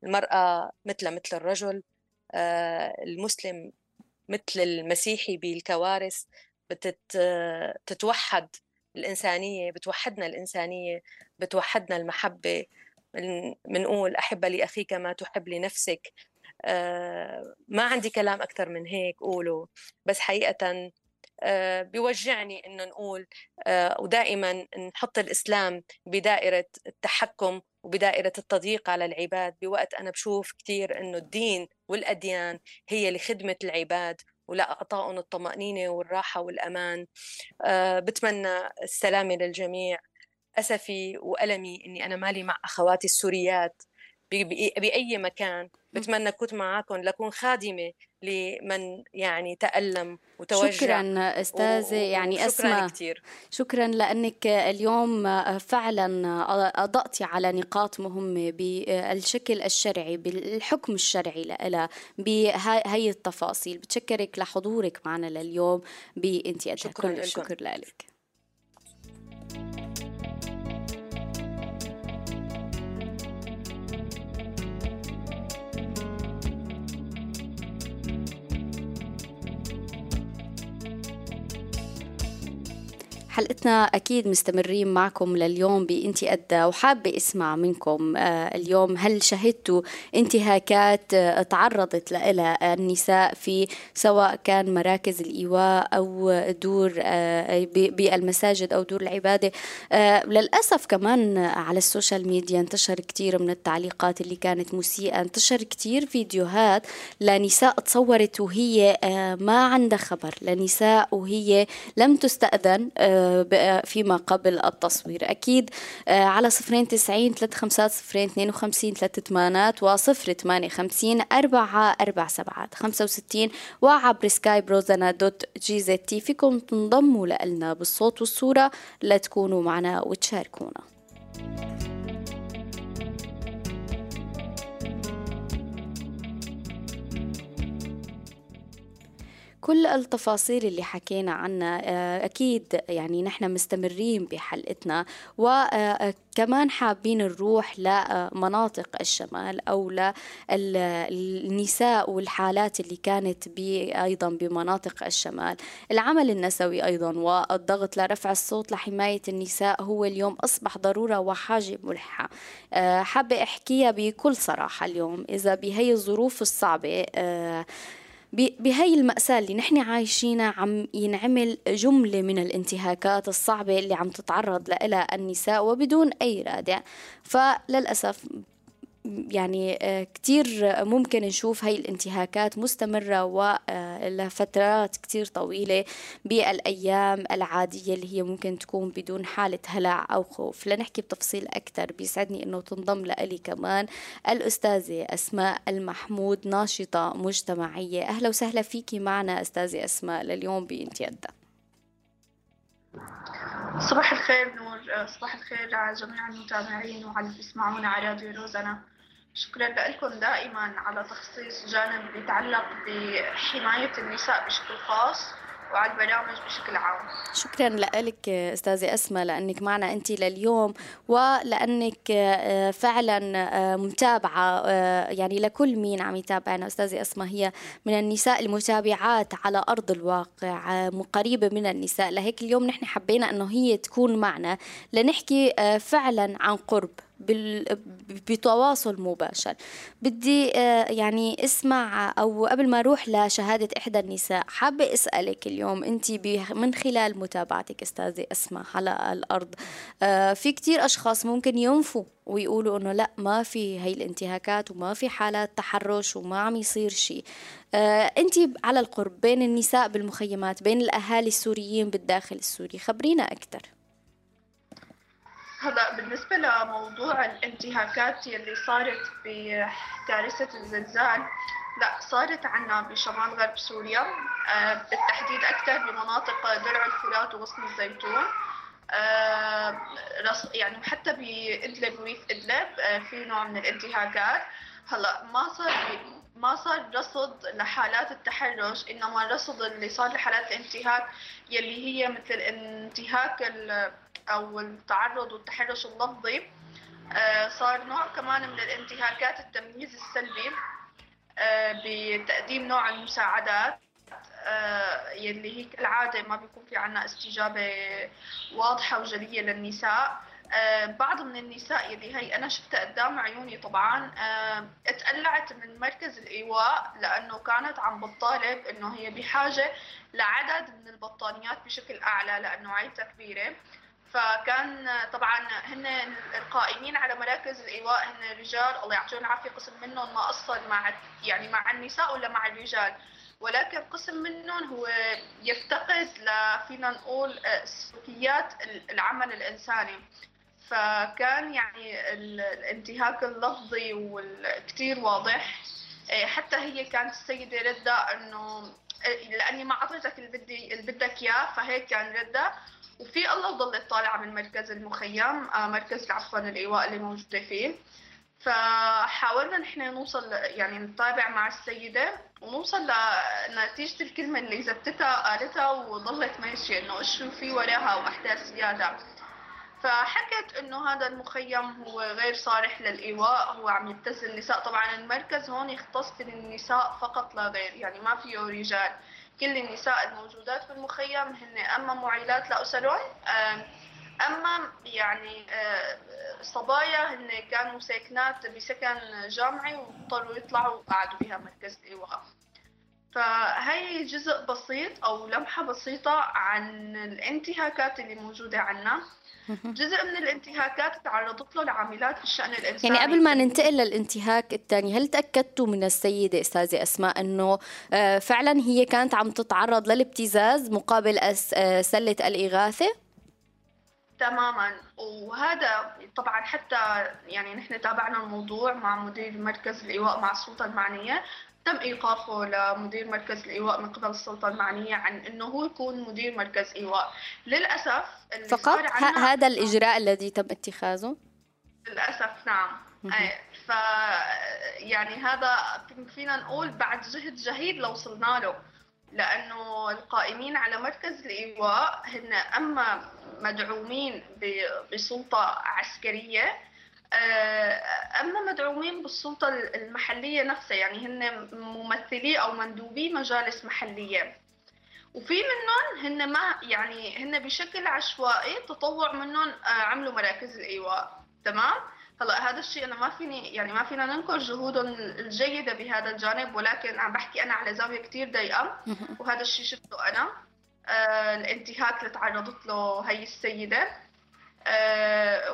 S3: المرأة مثل مثل الرجل آه، المسلم مثل المسيحي بالكوارث. بتتوحد الإنسانية بتوحدنا الإنسانية بتوحدنا المحبة. بنقول أحب لأخيك ما تحب لنفسك. آه، ما عندي كلام أكثر من هيك قوله. بس حقيقة آه، بيوجعني إنه نقول ودائما نحط الإسلام بدائرة التحكم وبدائرة التضييق على العباد. بوقت أنا بشوف كثير أنه الدين والأديان هي لخدمة العباد ولأعطائهم الطمأنينة والراحة والأمان. بتمنى السلامة للجميع. أسفي وألمي أني أنا مالي مع أخواتي السوريات. بأي مكان. بتمنى كنت معكم لكون خادمة لمن يعني تألم وتوجع.
S2: شكرا أستاذة يعني أسماء. كتير. شكرا لأنك اليوم فعلا أضأتي على نقاط مهمة بالشكل الشرعي بالحكم الشرعي لها بهي التفاصيل. بتشكرك لحضورك معنا لليوم بإنتي
S3: شكرا كل
S2: الشكر لك. حلقتنا أكيد مستمرين معكم لليوم بإنتي أدى وحابة أسمع منكم آه، اليوم هل شهدتوا انتهاكات آه، تعرضت لها النساء في سواء كان مراكز الإيواء أو دور آه، بالمساجد أو دور العبادة؟ للأسف كمان على السوشيال ميديا انتشر كثير من التعليقات اللي كانت مسيئة انتشر كثير فيديوهات لنساء تصورت وهي ما عندها خبر لنساء وهي لم تستأذن فيما قبل التصوير. أكيد آه، على صفرين تسعين ثلاثة خمسات صفرين اثنين وخمسين ثلاثة ثمانات وصفر ثمانية خمسين أربعة أربع سبعات. خمسة وستين وعبر سكايب روزانا dot GZT فيكم تنضموا لنا بالصوت والصورة. لتكونوا معنا وتشاركونا. كل التفاصيل اللي حكينا عنها آه، أكيد يعني نحن مستمرين بحلقتنا وكمان آه، حابين نروح لمناطق الشمال أو للنساء والحالات اللي كانت بي أيضا بمناطق الشمال. العمل النسوي أيضا والضغط لرفع الصوت لحماية النساء هو اليوم أصبح ضرورة وحاجة ملحة. آه، حابة أحكيها بكل صراحة اليوم إذا بهي الظروف الصعبة بهي المأساة اللي نحن عايشينها عم ينعمل جملة من الانتهاكات الصعبة اللي عم تتعرض لها النساء وبدون أي رادع. فللأسف يعني آه، كتير ممكن نشوف هاي الانتهاكات مستمرة ولفترات كتير طويلة بالأيام العادية اللي هي ممكن تكون بدون حالة هلع أو خوف. لنحكي بتفصيل أكثر بيسعدني أنه تنضم لألي كمان الأستاذة أسماء المحمود ناشطة مجتمعية. أهلا وسهلا فيكي معنا أستاذة أسماء لليوم بإنتي
S5: صباح الخير نور صباح الخير على جميع المتابعين وعلى اللي بيسمعونا على راديو روزانا شكرا لكم دائما على تخصيص جانب يتعلق بحماية النساء بشكل خاص وعلى البرامج بشكل عام.
S2: شكرا لك أستاذة أسماء لأنك معنا أنت لليوم ولأنك آه، فعلا آه، متابعة آه، يعني لكل مين عم يتابعنا أستاذة أسماء هي من النساء المتابعات على أرض الواقع قريبة من النساء. لهيك اليوم نحن حبينا إنه هي تكون معنا لنحكي فعلا عن قرب. بتواصل مباشر. بدي آه، يعني اسمع أو قبل ما أروح لشهادة إحدى النساء حابة أسألك اليوم انت من خلال متابعتك أستاذة أسماء على الأرض آه، في كتير أشخاص ممكن ينفوا ويقولوا إنه لأ ما في هي الانتهاكات وما في حالات تحرش وما عم يصير شيء آه انت على القرب بين النساء بالمخيمات بين الأهالي السوريين بالداخل السوري خبرينا أكثر
S5: هلا بالنسبة لموضوع الانتهاكات يلي صارت بكارثة الزلزال لا صارت عنا بشمال غرب سوريا آه، بالتحديد أكثر بمناطق درع الفرات وغصن الزيتون آه، يعني حتى بإدلب وريف إدلب آه، في نوع من الانتهاكات. هلا ما صار ما صار رصد لحالات التحرش إنما الرصد اللي صار لحالات الانتهاك يلي هي مثل انتهاك أو التعرض والتحرش اللفظي آه، صار نوع كمان من الانتهاكات التمييز السلبي آه، بتقديم نوع المساعدات آه، يلي هي كالعادة ما بيكون في عنا استجابة واضحة وجلية للنساء. بعض من النساء يلي هي أنا شفتها قدام عيوني طبعا اتقلعت من مركز الإيواء لأنه كانت عم بتطالب إنه هي بحاجة لعدد من البطانيات بشكل أعلى لأنه عيلتها كبيرة. فكان طبعا هن القائمين على مراكز الايواء هن رجال الله يعطيهم العافية قسم منهم ما قصر مع يعني مع النساء ولا مع الرجال. ولكن قسم منهم هو يفتقد فينا نقول سلوكيات العمل الإنساني. فكان يعني الانتهاك اللفظي والكثير واضح. إيه، حتى هي كانت السيدة ردة إنه إيه، لأني ما أعطيتك اللي بدي اللي بدك إياه فهيك كان ردة وفي الله ضلت طالعة من مركز المخيم آه، مركز عفوا الإيواء اللي موجودة فيه. فحاولنا نحن نوصل يعني نتابع مع السيدة ونوصل لنتيجة الكلمة اللي زتتها قالتها وظلت ماشية إنه إيش في وراها وأحداث زيادة. فحكت إنه هذا المخيم هو غير صالح للإيواء هو عم يبتز النساء. طبعا المركز هون يختص بالنساء فقط لا غير يعني ما فيه رجال. كل النساء الموجودات في المخيم هن أما معيلات لأسرهم أما يعني صبايا هن كانوا ساكنات بسكن جامعي واضطروا يطلعوا وقعدوا بها مركز الإيواء. فهي جزء بسيط أو لمحة بسيطة عن الانتهاكات اللي موجودة عنا. جزء من الانتهاكات تعرضت له العاملات في الشأن الإنساني.
S2: يعني قبل ما ننتقل للانتهاك الثاني هل تأكدتوا من السيدة أستاذة أسماء أنه آه، فعلا هي كانت عم تتعرض للابتزاز مقابل آه، سلة الإغاثة؟
S5: تماما. وهذا طبعا حتى يعني نحن تابعنا الموضوع مع مدير مركز الإيواء مع السلطة المعنية. تم إيقافه لمدير مركز الإيواء من قبل السلطة المعنية عن إنه هو يكون مدير مركز إيواء. للأسف
S2: اللي فقط؟ هذا الإجراء الذي تم اتخاذه؟
S5: للأسف نعم. ف يعني هذا فينا نقول بعد جهد جهيد لو وصلنا له. لأنه القائمين على مركز الإيواء هن أما مدعومين بسلطة عسكرية آه، أما مدعومين بالسلطة المحلية نفسها يعني هن ممثلي أو مندوبي مجالس محلية. وفي منهم هن ما يعني هن بشكل عشوائي تطوع منهم آه، عملوا مراكز الإيواء. تمام؟ هلا هذا الشيء أنا ما فيني يعني ما فينا ننكر جهودهم الجيدة بهذا الجانب ولكن عم بحكي أنا على زاوية كثير ضيقة. وهذا الشيء شفته أنا. آه الانتهاك اللي تعرضت له هي السيدة.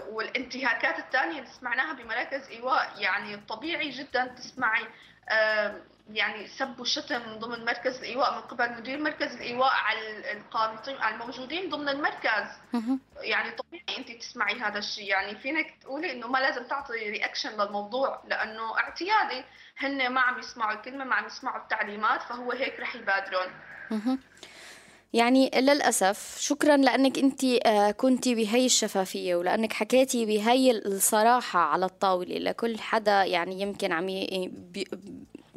S5: والانتهاكات الثانية اللي سمعناها بمراكز إيواء يعني طبيعي جدا تسمعي آه يعني سب وشتم ضمن مركز الايواء من قبل مدير مركز الإيواء على القانطين على الموجودين ضمن المركز. يعني طبيعي انت تسمعي هذا الشيء. يعني فينك تقولي إنه ما لازم تعطي رياكشن للموضوع لأنه اعتيادي هن ما عم يسمعوا الكلمة ما عم يسمعوا التعليمات فهو هيك رح يبادرون.
S2: يعني للأسف شكرا لأنك أنت آه، كنت بهي الشفافية ولأنك حكيتي بهي الصراحة على الطاولة. لكل حدا يعني يمكن عم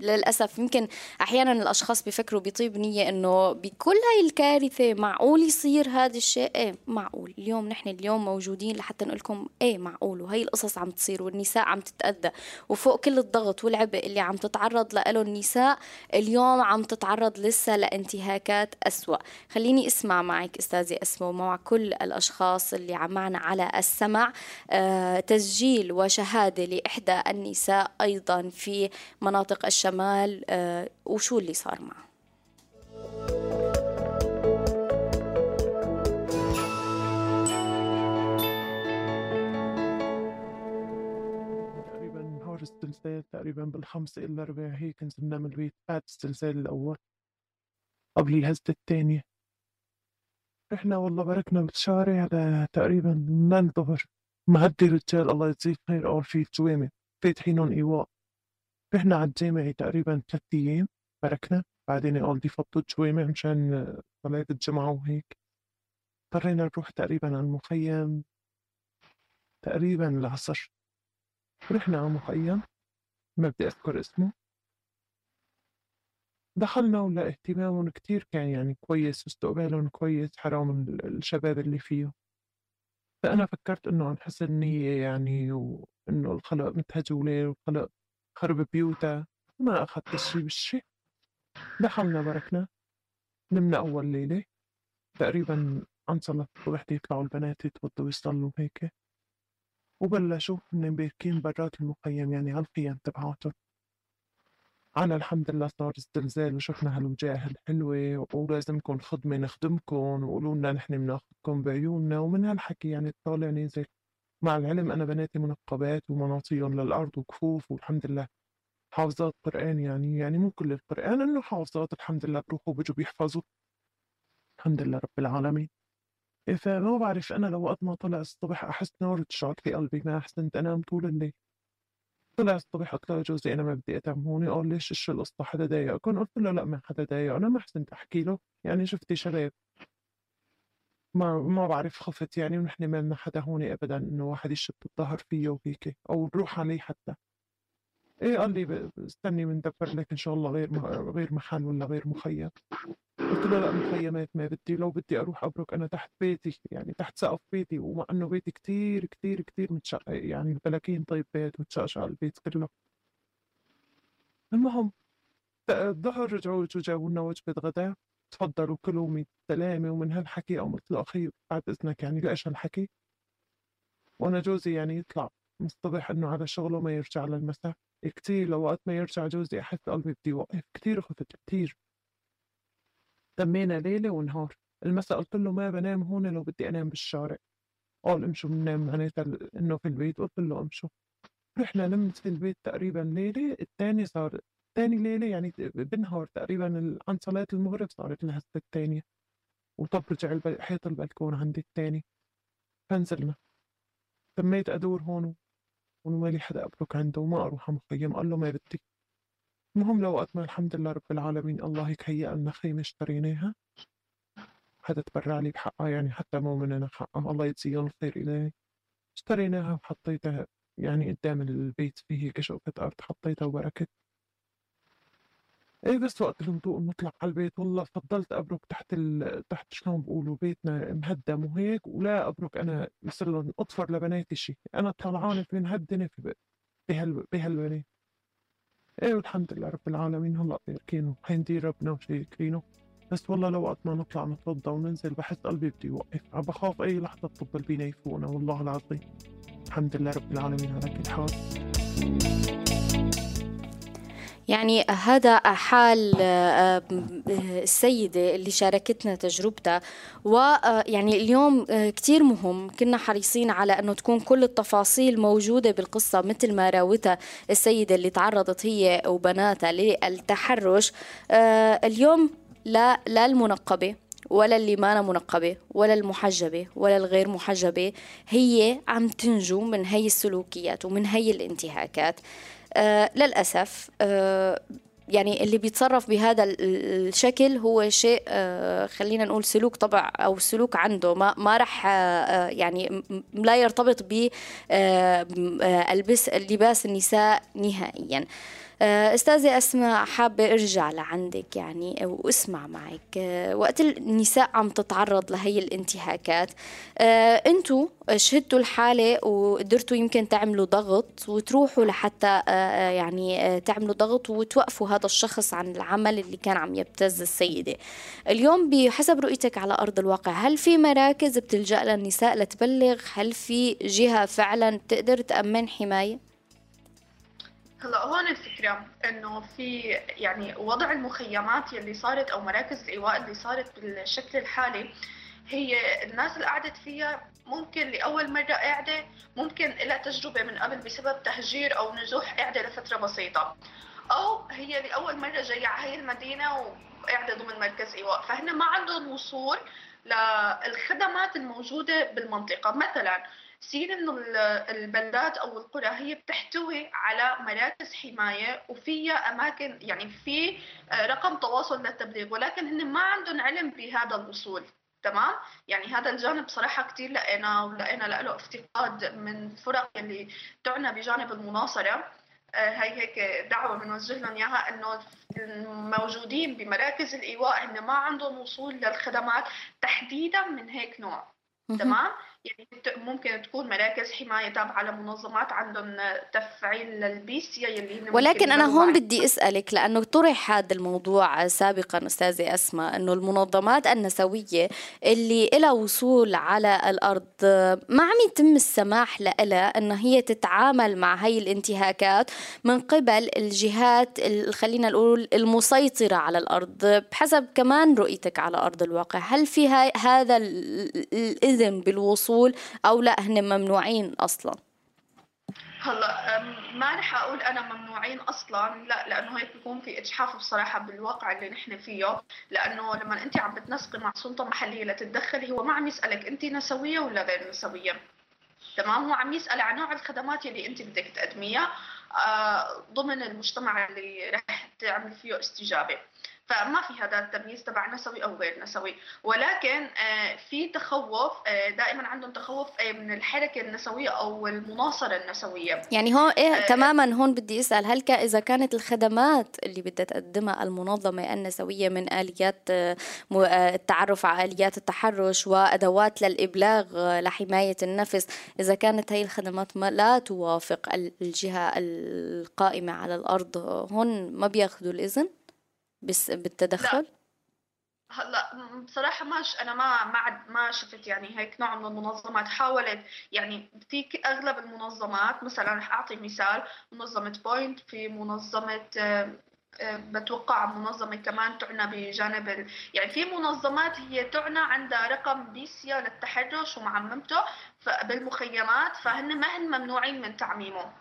S2: للأسف. يمكن أحيانا الأشخاص بيفكروا بطيب نية إنه بكل هاي الكارثة معقول يصير هذا الشيء؟ إيه معقول. اليوم نحن اليوم موجودين لحتى نقول لكم إيه معقول. وهي القصص عم تصير والنساء عم تتأذى. وفوق كل الضغط والعبء اللي عم تتعرض له النساء اليوم عم تتعرض لسه لانتهاكات أسوأ. خليني أسمع معك أستاذة أسماء ومع كل الأشخاص اللي عم معنا على السمع. آه تسجيل وشهادة لإحدى النساء أيضا في مناطق الشمال. الشمال آه، وشو اللي صار معه؟
S6: تقريبا نهار الزلزال تقريبا بالخمسة إلا ربع هيك نزلنا من البيت بعد الزلزال الأول قبل الهزة الثانية. رحنا والله بركنا بالشارع تقريبا من الظهر مهدي رجال الله يجزيه خير أول في الجوامع فاتحينهم إيواء. رحنا على الجامع تقريبا ثلاث أيام بركنا بعدين بدي فضوا شوي مشان صلاة الجمعة وهيك. اضطرينا نروح تقريبا على المخيم. تقريبا العصر. رحنا على المخيم. ما بدي أذكر اسمه. دخلنا ولا اهتمامهم كتير كان يعني كويس واستقبالهم كويس حرام الشباب اللي فيه. فأنا فكرت إنه عن حسن نية يعني وإنه الخلق متهجولة والخلق خرب بيوتها ما أخذت الشي بالشي دخلنا بركنا نمنا أول ليلة. تقريبا عن صلاة الصبح يطلعوا البنات يتوضوا ويصلوا هيك. وبلشوا هن باركين برات المخيم يعني هالخيام تبعاتهم. أنا الحمد لله صار الزلزال وشفنا هالوجاه الحلوة ولازمكم خدمة نخدمكم وقولوا لنا نحن بناخذكم بعيوننا ومن هالحكي يعني الطالع نزل مع العلم أنا بناتي منقبات ومناطيهم للأرض وكفوف والحمد لله. حافظات قرآن يعني يعني مو كل القرآن إنه حافظات الحمد لله بروحوا بيجوا بيحفظوا. الحمد لله رب العالمين. فما بعرف أنا لو وقت ما طلع الصبح أحس نار تشعل في قلبي ما أحسنت أنام طول الليل. طلع الصبح قلت له جوزي أنا ما بدي أتعب هون قال ليش شو القصة حدا ضايقكم قلت له لا ما حدا ضايق أنا ما حسنت أحكي له. يعني شفتي شباب ما ما بعرف خفت يعني ونحن ما حدا هون أبدا إنه واحد يشد الظهر فيه وهيك أو نروح عليه حتى. إيه قال لي استني بندبر لك إن شاء الله غير غير محل ولا غير مخيم. قلت له لا مخيمات ما بدي لو بدي أروح أبرك أنا تحت بيتي يعني تحت سقف بيتي ومع إنه بيتي كتير كتير كتير متشقق يعني البلاكين طيب بيت متشقشق البيت كله. المهم الظهر رجعوا جابوا لنا وجبة غداء تفضلوا كلوا من السلامة ومن هالحكي أو له أخي بعد إذنك يعني ليش هالحكي؟ وأنا جوزي يعني يطلع من الصبح إنه على شغله ما يرجع للمساء. كتير لو وقت ما يرجع جوزي أحس قلبي بدي يوقف. كتير خفت كتير. تمينا ليلة ونهار. المساء قلت له ما بنام هون لو بدي أنام بالشارع. قال امشوا بننام معناتها إنه في البيت. قلت له امشوا. رحنا نمت في البيت تقريبا ليلة. الثاني صار ثاني ليلة يعني بالنهار تقريبا عن صلاة المغرب صارت الهسة الثانية وطب رجع حيط البلكون عندي الثاني فنزلنا تميت أدور هون ومالي حدا أبرك عنده وما أروح مخيم. قال له ما بدي. المهم لو ما الحمد لله رب العالمين الله هيك هيأ لنا خيمة اشتريناها. حدا تبرع لي بحقها يعني حتى مو مننا حقها. الله يجزيهم الخير إلهي. اشتريناها وحطيتها يعني قدام البيت فيه هيك شقفة أرض حطيتها وبركت. إيه بس وقت الهدوء نطلع على البيت والله فضلت أبرك تحت ال... تحت شلون بقولوا بيتنا مهدم وهيك ولا أبرك أنا يصير لهم أطفر لبناتي شيء أنا طلعانة في هالدنيا في بهال بهالبنات. إيه والحمد لله رب العالمين هلأ باركينه حيندير ربنا وشاكرينه بس والله لو وقت ما نطلع نتوضى وننزل بحس قلبي بده يوقف. عم بخاف أي لحظة الطب البينا يفوقنا والله العظيم. الحمد لله رب العالمين على كل حال.
S2: يعني هذا حال آه، السيدة اللي شاركتنا تجربتها. ويعني اليوم آه، كتير مهم. كنا حريصين على أنه تكون كل التفاصيل موجودة بالقصة مثل ما راوتها السيدة اللي تعرضت هي وبناتها للتحرش. آه، اليوم لا لا المنقبة ولا اللي ما منقبة ولا المحجبة ولا الغير محجبة هي عم تنجو من هي السلوكيات ومن هي الانتهاكات. آه للأسف آه يعني اللي بيتصرف بهذا الشكل هو شيء آه خلينا نقول سلوك طبع أو سلوك عنده ما ما راح آه يعني لا يرتبط ب آه، آه، النساء نهائيا. آه أستاذة أسماء حابة أرجع لعندك يعني وأسمع معك. آه، وقت النساء عم تتعرض لهي الانتهاكات آه، أنتوا شهدتوا الحالة وقدرتوا يمكن تعملوا ضغط وتروحوا لحتى يعني تعملوا ضغط وتوقفوا هذا الشخص عن العمل اللي كان عم يبتز السيدة. اليوم بحسب رؤيتك على أرض الواقع هل في مراكز بتلجأ للنساء لتبلغ؟ هل في جهة فعلا تقدر تأمن حماية؟
S5: هلا هون الفكرة إنه في يعني وضع المخيمات يلي صارت أو مراكز الإيواء اللي صارت بالشكل الحالي هي الناس اللي قعدت فيها ممكن لأول مرة قاعدة ممكن لها تجربة من قبل بسبب تهجير أو نزوح قاعدة لفترة بسيطة. أو هي لأول مرة جاية على هي المدينة وقاعدة ضمن مركز إيواء فهن ما عندهم وصول للخدمات الموجودة بالمنطقة. مثلا كثير إنه البلدات أو القرى هي بتحتوي على مراكز حماية وفيها أماكن يعني في آه، رقم تواصل للتبليغ ولكن هن ما عندهم علم بهذا الوصول تمام؟ يعني هذا الجانب صراحة كثير لقينا ولقينا له افتقاد من فرق اللي تعنى بجانب المناصرة. آه، هي هيك دعوة بنوجه لهم إياها إنه الموجودين بمراكز الإيواء هن ما عندهم وصول للخدمات تحديدا من هيك نوع. تمام؟ يعني ممكن تكون مراكز حماية تابعة لمنظمات عندهم تفعيل للبيسيا يلي
S2: ولكن أنا هون بدي أسألك لأنه طرح هذا الموضوع سابقا أستاذة أسماء إنه المنظمات النسوية اللي لها وصول على الأرض ما عم يتم السماح لها إن هي تتعامل مع هي الانتهاكات من قبل الجهات خلينا نقول المسيطرة على الأرض. بحسب كمان رؤيتك على أرض الواقع هل في هذا الإذن بالوصول الوصول أو لا هن ممنوعين أصلا.
S5: هلا ما رح أقول أنا ممنوعين أصلا لا لأنه هيك بيكون في اجحاف بصراحة بالواقع اللي نحن فيه. لأنه لما أنت عم بتنسقي مع سلطة محلية لتتدخلي هو ما عم يسألك أنت نسوية ولا غير نسوية. تمام؟ هو عم يسأل عن نوع الخدمات اللي أنت بدك تقدميها آه، ضمن المجتمع اللي رح تعمل فيه استجابة. فما في هذا التمييز تبع نسوي أو غير نسوي. ولكن آه، في تخوف آه، دائما عندهم تخوف آه، من الحركة النسوية أو المناصرة النسوية.
S2: يعني هون إيه آه تماما هون بدي أسأل هل إذا كانت الخدمات اللي بدها تقدمها المنظمة النسوية من آليات التعرف على آليات التحرش وأدوات للإبلاغ لحماية النفس إذا كانت هي الخدمات ما لا توافق الجهة القائمة على الأرض هون ما بياخذوا الإذن؟ بس بالتدخل؟ لا.
S5: هلا بصراحة ماش أنا ما ما ما شفت يعني هيك نوع من المنظمات حاولت يعني في أغلب المنظمات مثلا رح أعطي مثال منظمة بوينت في منظمة آه، آه، بتوقع منظمة كمان تعنى بجانب يعني في منظمات هي تعنى عندها رقم بيسيا للتحرش ومعممته بالمخيمات فهن ما هن ممنوعين من تعميمه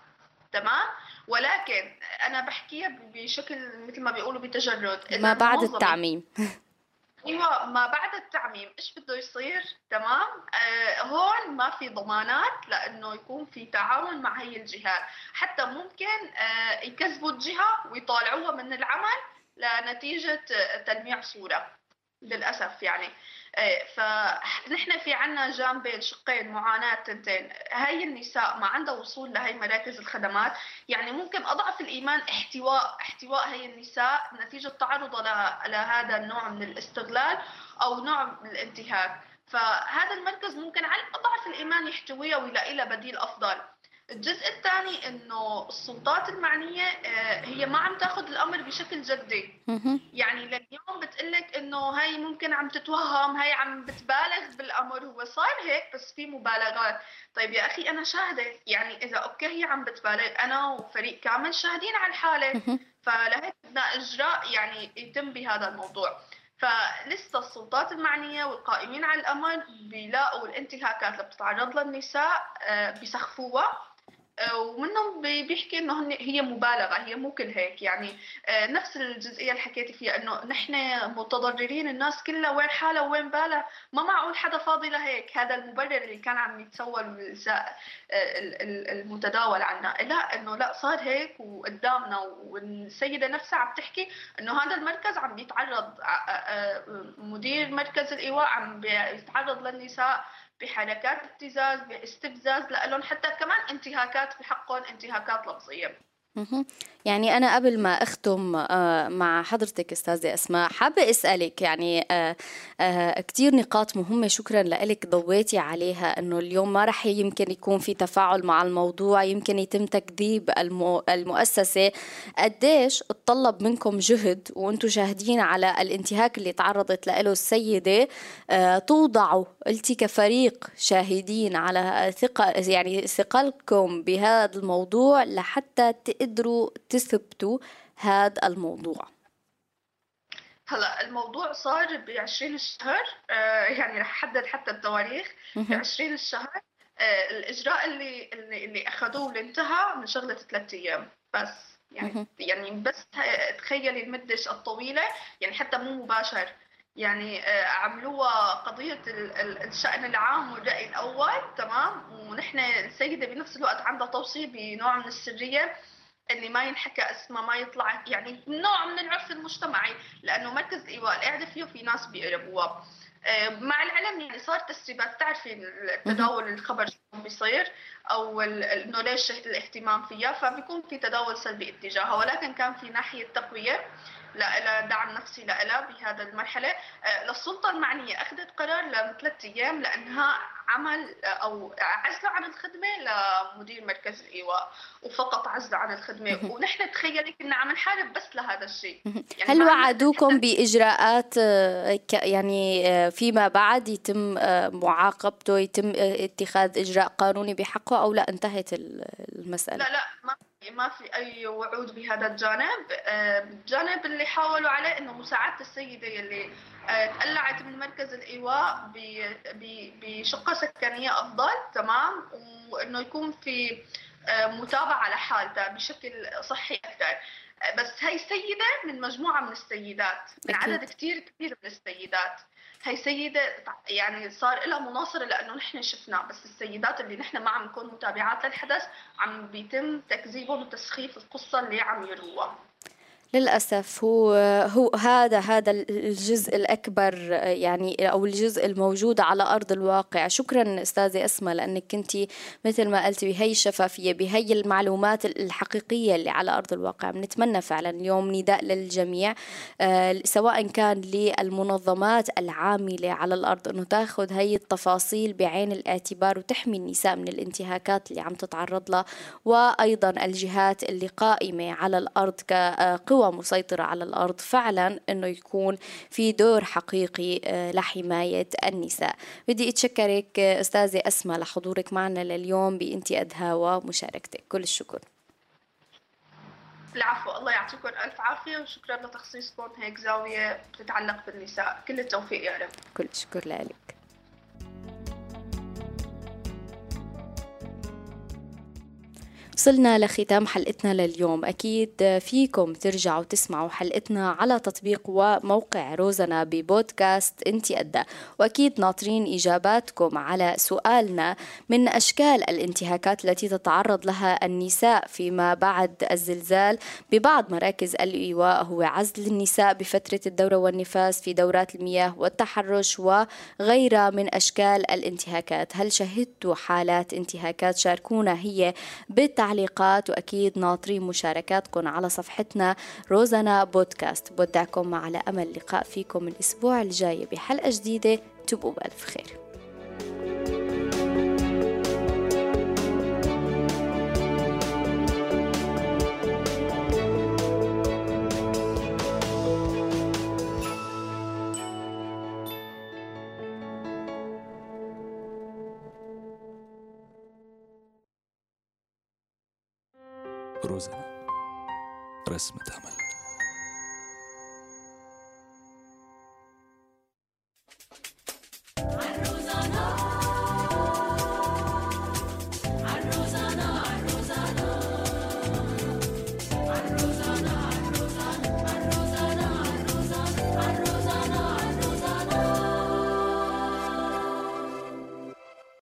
S5: تمام؟ ولكن أنا بحكيها بشكل مثل ما بيقولوا بتجرد.
S2: ما بعد التعميم.
S5: أيوه ما بعد التعميم. إيش بده يصير؟ تمام؟ آه هون ما في ضمانات لأنه يكون في تعاون مع هي الجهات. حتى ممكن آه يكذبوا الجهة ويطالعوها من العمل لنتيجة تلميع صورة. للأسف يعني. إيه، فنحن في عنا جانبين شقين معاناة تنتين. هاي النساء ما عندها وصول لهي مراكز الخدمات. يعني ممكن أضعف الإيمان احتواء احتواء هي النساء نتيجة تعرضها لهذا النوع من الاستغلال أو نوع من الانتهاك. فهذا المركز ممكن على أضعف الإيمان يحتويها ويلاقي لها بديل أفضل. الجزء الثاني إنه السلطات المعنية آه، هي ما عم تاخذ الأمر بشكل جدي. يعني لليوم بتقلك إنه هاي ممكن عم تتوهم هاي عم بتبالغ بالأمر. هو صار هيك بس في مبالغات. طيب يا أخي أنا شاهدة. يعني إذا أوكي هي عم بتبالغ أنا وفريق كامل شاهدين على الحالة. فلهيك بدنا إجراء يعني يتم بهذا الموضوع. فلسه السلطات المعنية والقائمين على الأمر بيلاقوا الانتهاكات اللي بتتعرض لها النساء آه، بيسخفوها ومنهم بيحكي إنه هي مبالغة هي مو كل هيك. يعني آه، نفس الجزئية اللي حكيتي فيها إنه نحن متضررين الناس كلها وين حالها وين بالها؟ ما معقول حدا فاضي لهيك. هذا المبرر اللي كان عم يتسول آه، المتداول عنا. لا إنه لا صار هيك وقدامنا. والسيدة نفسها عم تحكي إنه هذا المركز عم بيتعرض آه، مدير مركز الإيواء عم بيتعرض للنساء. بحركات ابتزاز باستفزاز لهم حتى كمان انتهاكات بحقهم انتهاكات لفظية.
S2: يعني أنا قبل ما أختم آه، مع حضرتك أستاذة أسماء حابة أسألك يعني آه، آه، كتير نقاط مهمة شكرا لك ضويتي عليها أنه اليوم ما رح يمكن يكون في تفاعل مع الموضوع يمكن يتم تكذيب المؤسسة. قديش اتطلب منكم جهد وأنتم شاهدين على الانتهاك اللي تعرضت له السيدة توضعوا قلتي كفريق شاهدين على ثقة يعني ثقلكم بهذا الموضوع لحتى تقدروا تثبتوا هذا الموضوع؟
S5: هلا الموضوع صار ب 20 الشهر آه يعني رح احدد حتى التواريخ. ب 20 الشهر آه الإجراء اللي اللي, اللي أخذوه واللي انتهى من شغلة ثلاث أيام بس. يعني يعني بس تخيلي المده الطويلة يعني حتى مو مباشر. يعني آه، عملوها قضية الشأن العام والرأي الأول تمام؟ ونحن السيدة بنفس الوقت عندها توصية بنوع من السرية اللي ما ينحكى اسمه ما يطلع يعني نوع من العرف المجتمعي لأنه مركز الايواء القاعده فيه في ناس بيقربوها آه، مع العلم يعني صار تسريبات. تعرفي تداول الخبر شو بيصير؟ أو إنه ليش الاهتمام فيها؟ فبيكون في تداول سلبي اتجاهها ولكن كان في ناحية تقوية. لها دعم نفسي لها بهذا المرحلة. آه، للسلطة المعنية أخذت قرار لثلاث أيام لأنها عمل آه، أو عزلة عن الخدمة لمدير مركز الايواء وفقط عزلة عن الخدمة. ونحن تخيلي كنا عم نحارب بس لهذا الشيء.
S2: يعني هل وعدوكم بإجراءات آه، يعني فيما بعد يتم معاقبته يتم اتخاذ إجراء قانوني بحقه أو لا؟ انتهت المسألة.
S5: لا لا ما ما في أي وعود بهذا الجانب. الجانب اللي حاولوا عليه إنه مساعدة السيدة اللي آه، تقلعت من مركز الإيواء بشقة سكنية أفضل تمام؟ وإنه يكون في آه، متابعة لحالتها بشكل صحي أكثر. بس هي سيدة من مجموعة من السيدات من عدد كثير كبير من السيدات. هي سيدة يعني صار لها مناصرة لأنه نحن شفنا بس السيدات اللي نحن ما عم نكون متابعات للحدث عم بيتم تكذيبهم وتسخيف القصة اللي عم يروها.
S2: للأسف هو هو هذا هذا الجزء الأكبر يعني أو الجزء الموجود على أرض الواقع. شكرا أستاذة أسماء لأنك كنت مثل ما قلت بهي الشفافية بهي المعلومات الحقيقية اللي على أرض الواقع. بنتمنى فعلا اليوم نداء للجميع آه، سواء كان للمنظمات العاملة على الأرض أنه تأخذ هي التفاصيل بعين الاعتبار وتحمي النساء من الانتهاكات اللي عم تتعرض لها وأيضا الجهات اللي قائمة على الأرض كقوى قوى مسيطرة على الأرض فعلا أنه يكون في دور حقيقي آه، لحماية النساء. بدي أتشكرك أستاذة أسماء لحضورك معنا لليوم بإنتي أدها ومشاركتك. كل الشكر.
S5: العفو الله يعطيكم ألف عافية وشكرا لتخصيصكم. هيك زاوية بتتعلق بالنساء. كل التوفيق يا رب.
S2: كل الشكر لك. وصلنا لختام حلقتنا لليوم. أكيد فيكم ترجعوا تسمعوا حلقتنا على تطبيق وموقع روزنا ببودكاست إنتي أدى. وأكيد ناطرين إجاباتكم على سؤالنا من أشكال الانتهاكات التي تتعرض لها النساء فيما بعد الزلزال ببعض مراكز الإيواء. هو عزل النساء بفترة الدورة والنفاس في دورات المياه والتحرش وغيرها من أشكال الانتهاكات. هل شهدتوا حالات انتهاكات شاركونا هي بالتعليق تعليقات وأكيد ناطرين مشاركاتكم على صفحتنا روزانا بودكاست. بودعكم على أمل لقاء فيكم الأسبوع الجاي بحلقة جديدة. تبقوا بألف خير.
S7: روزنا رسمة أمل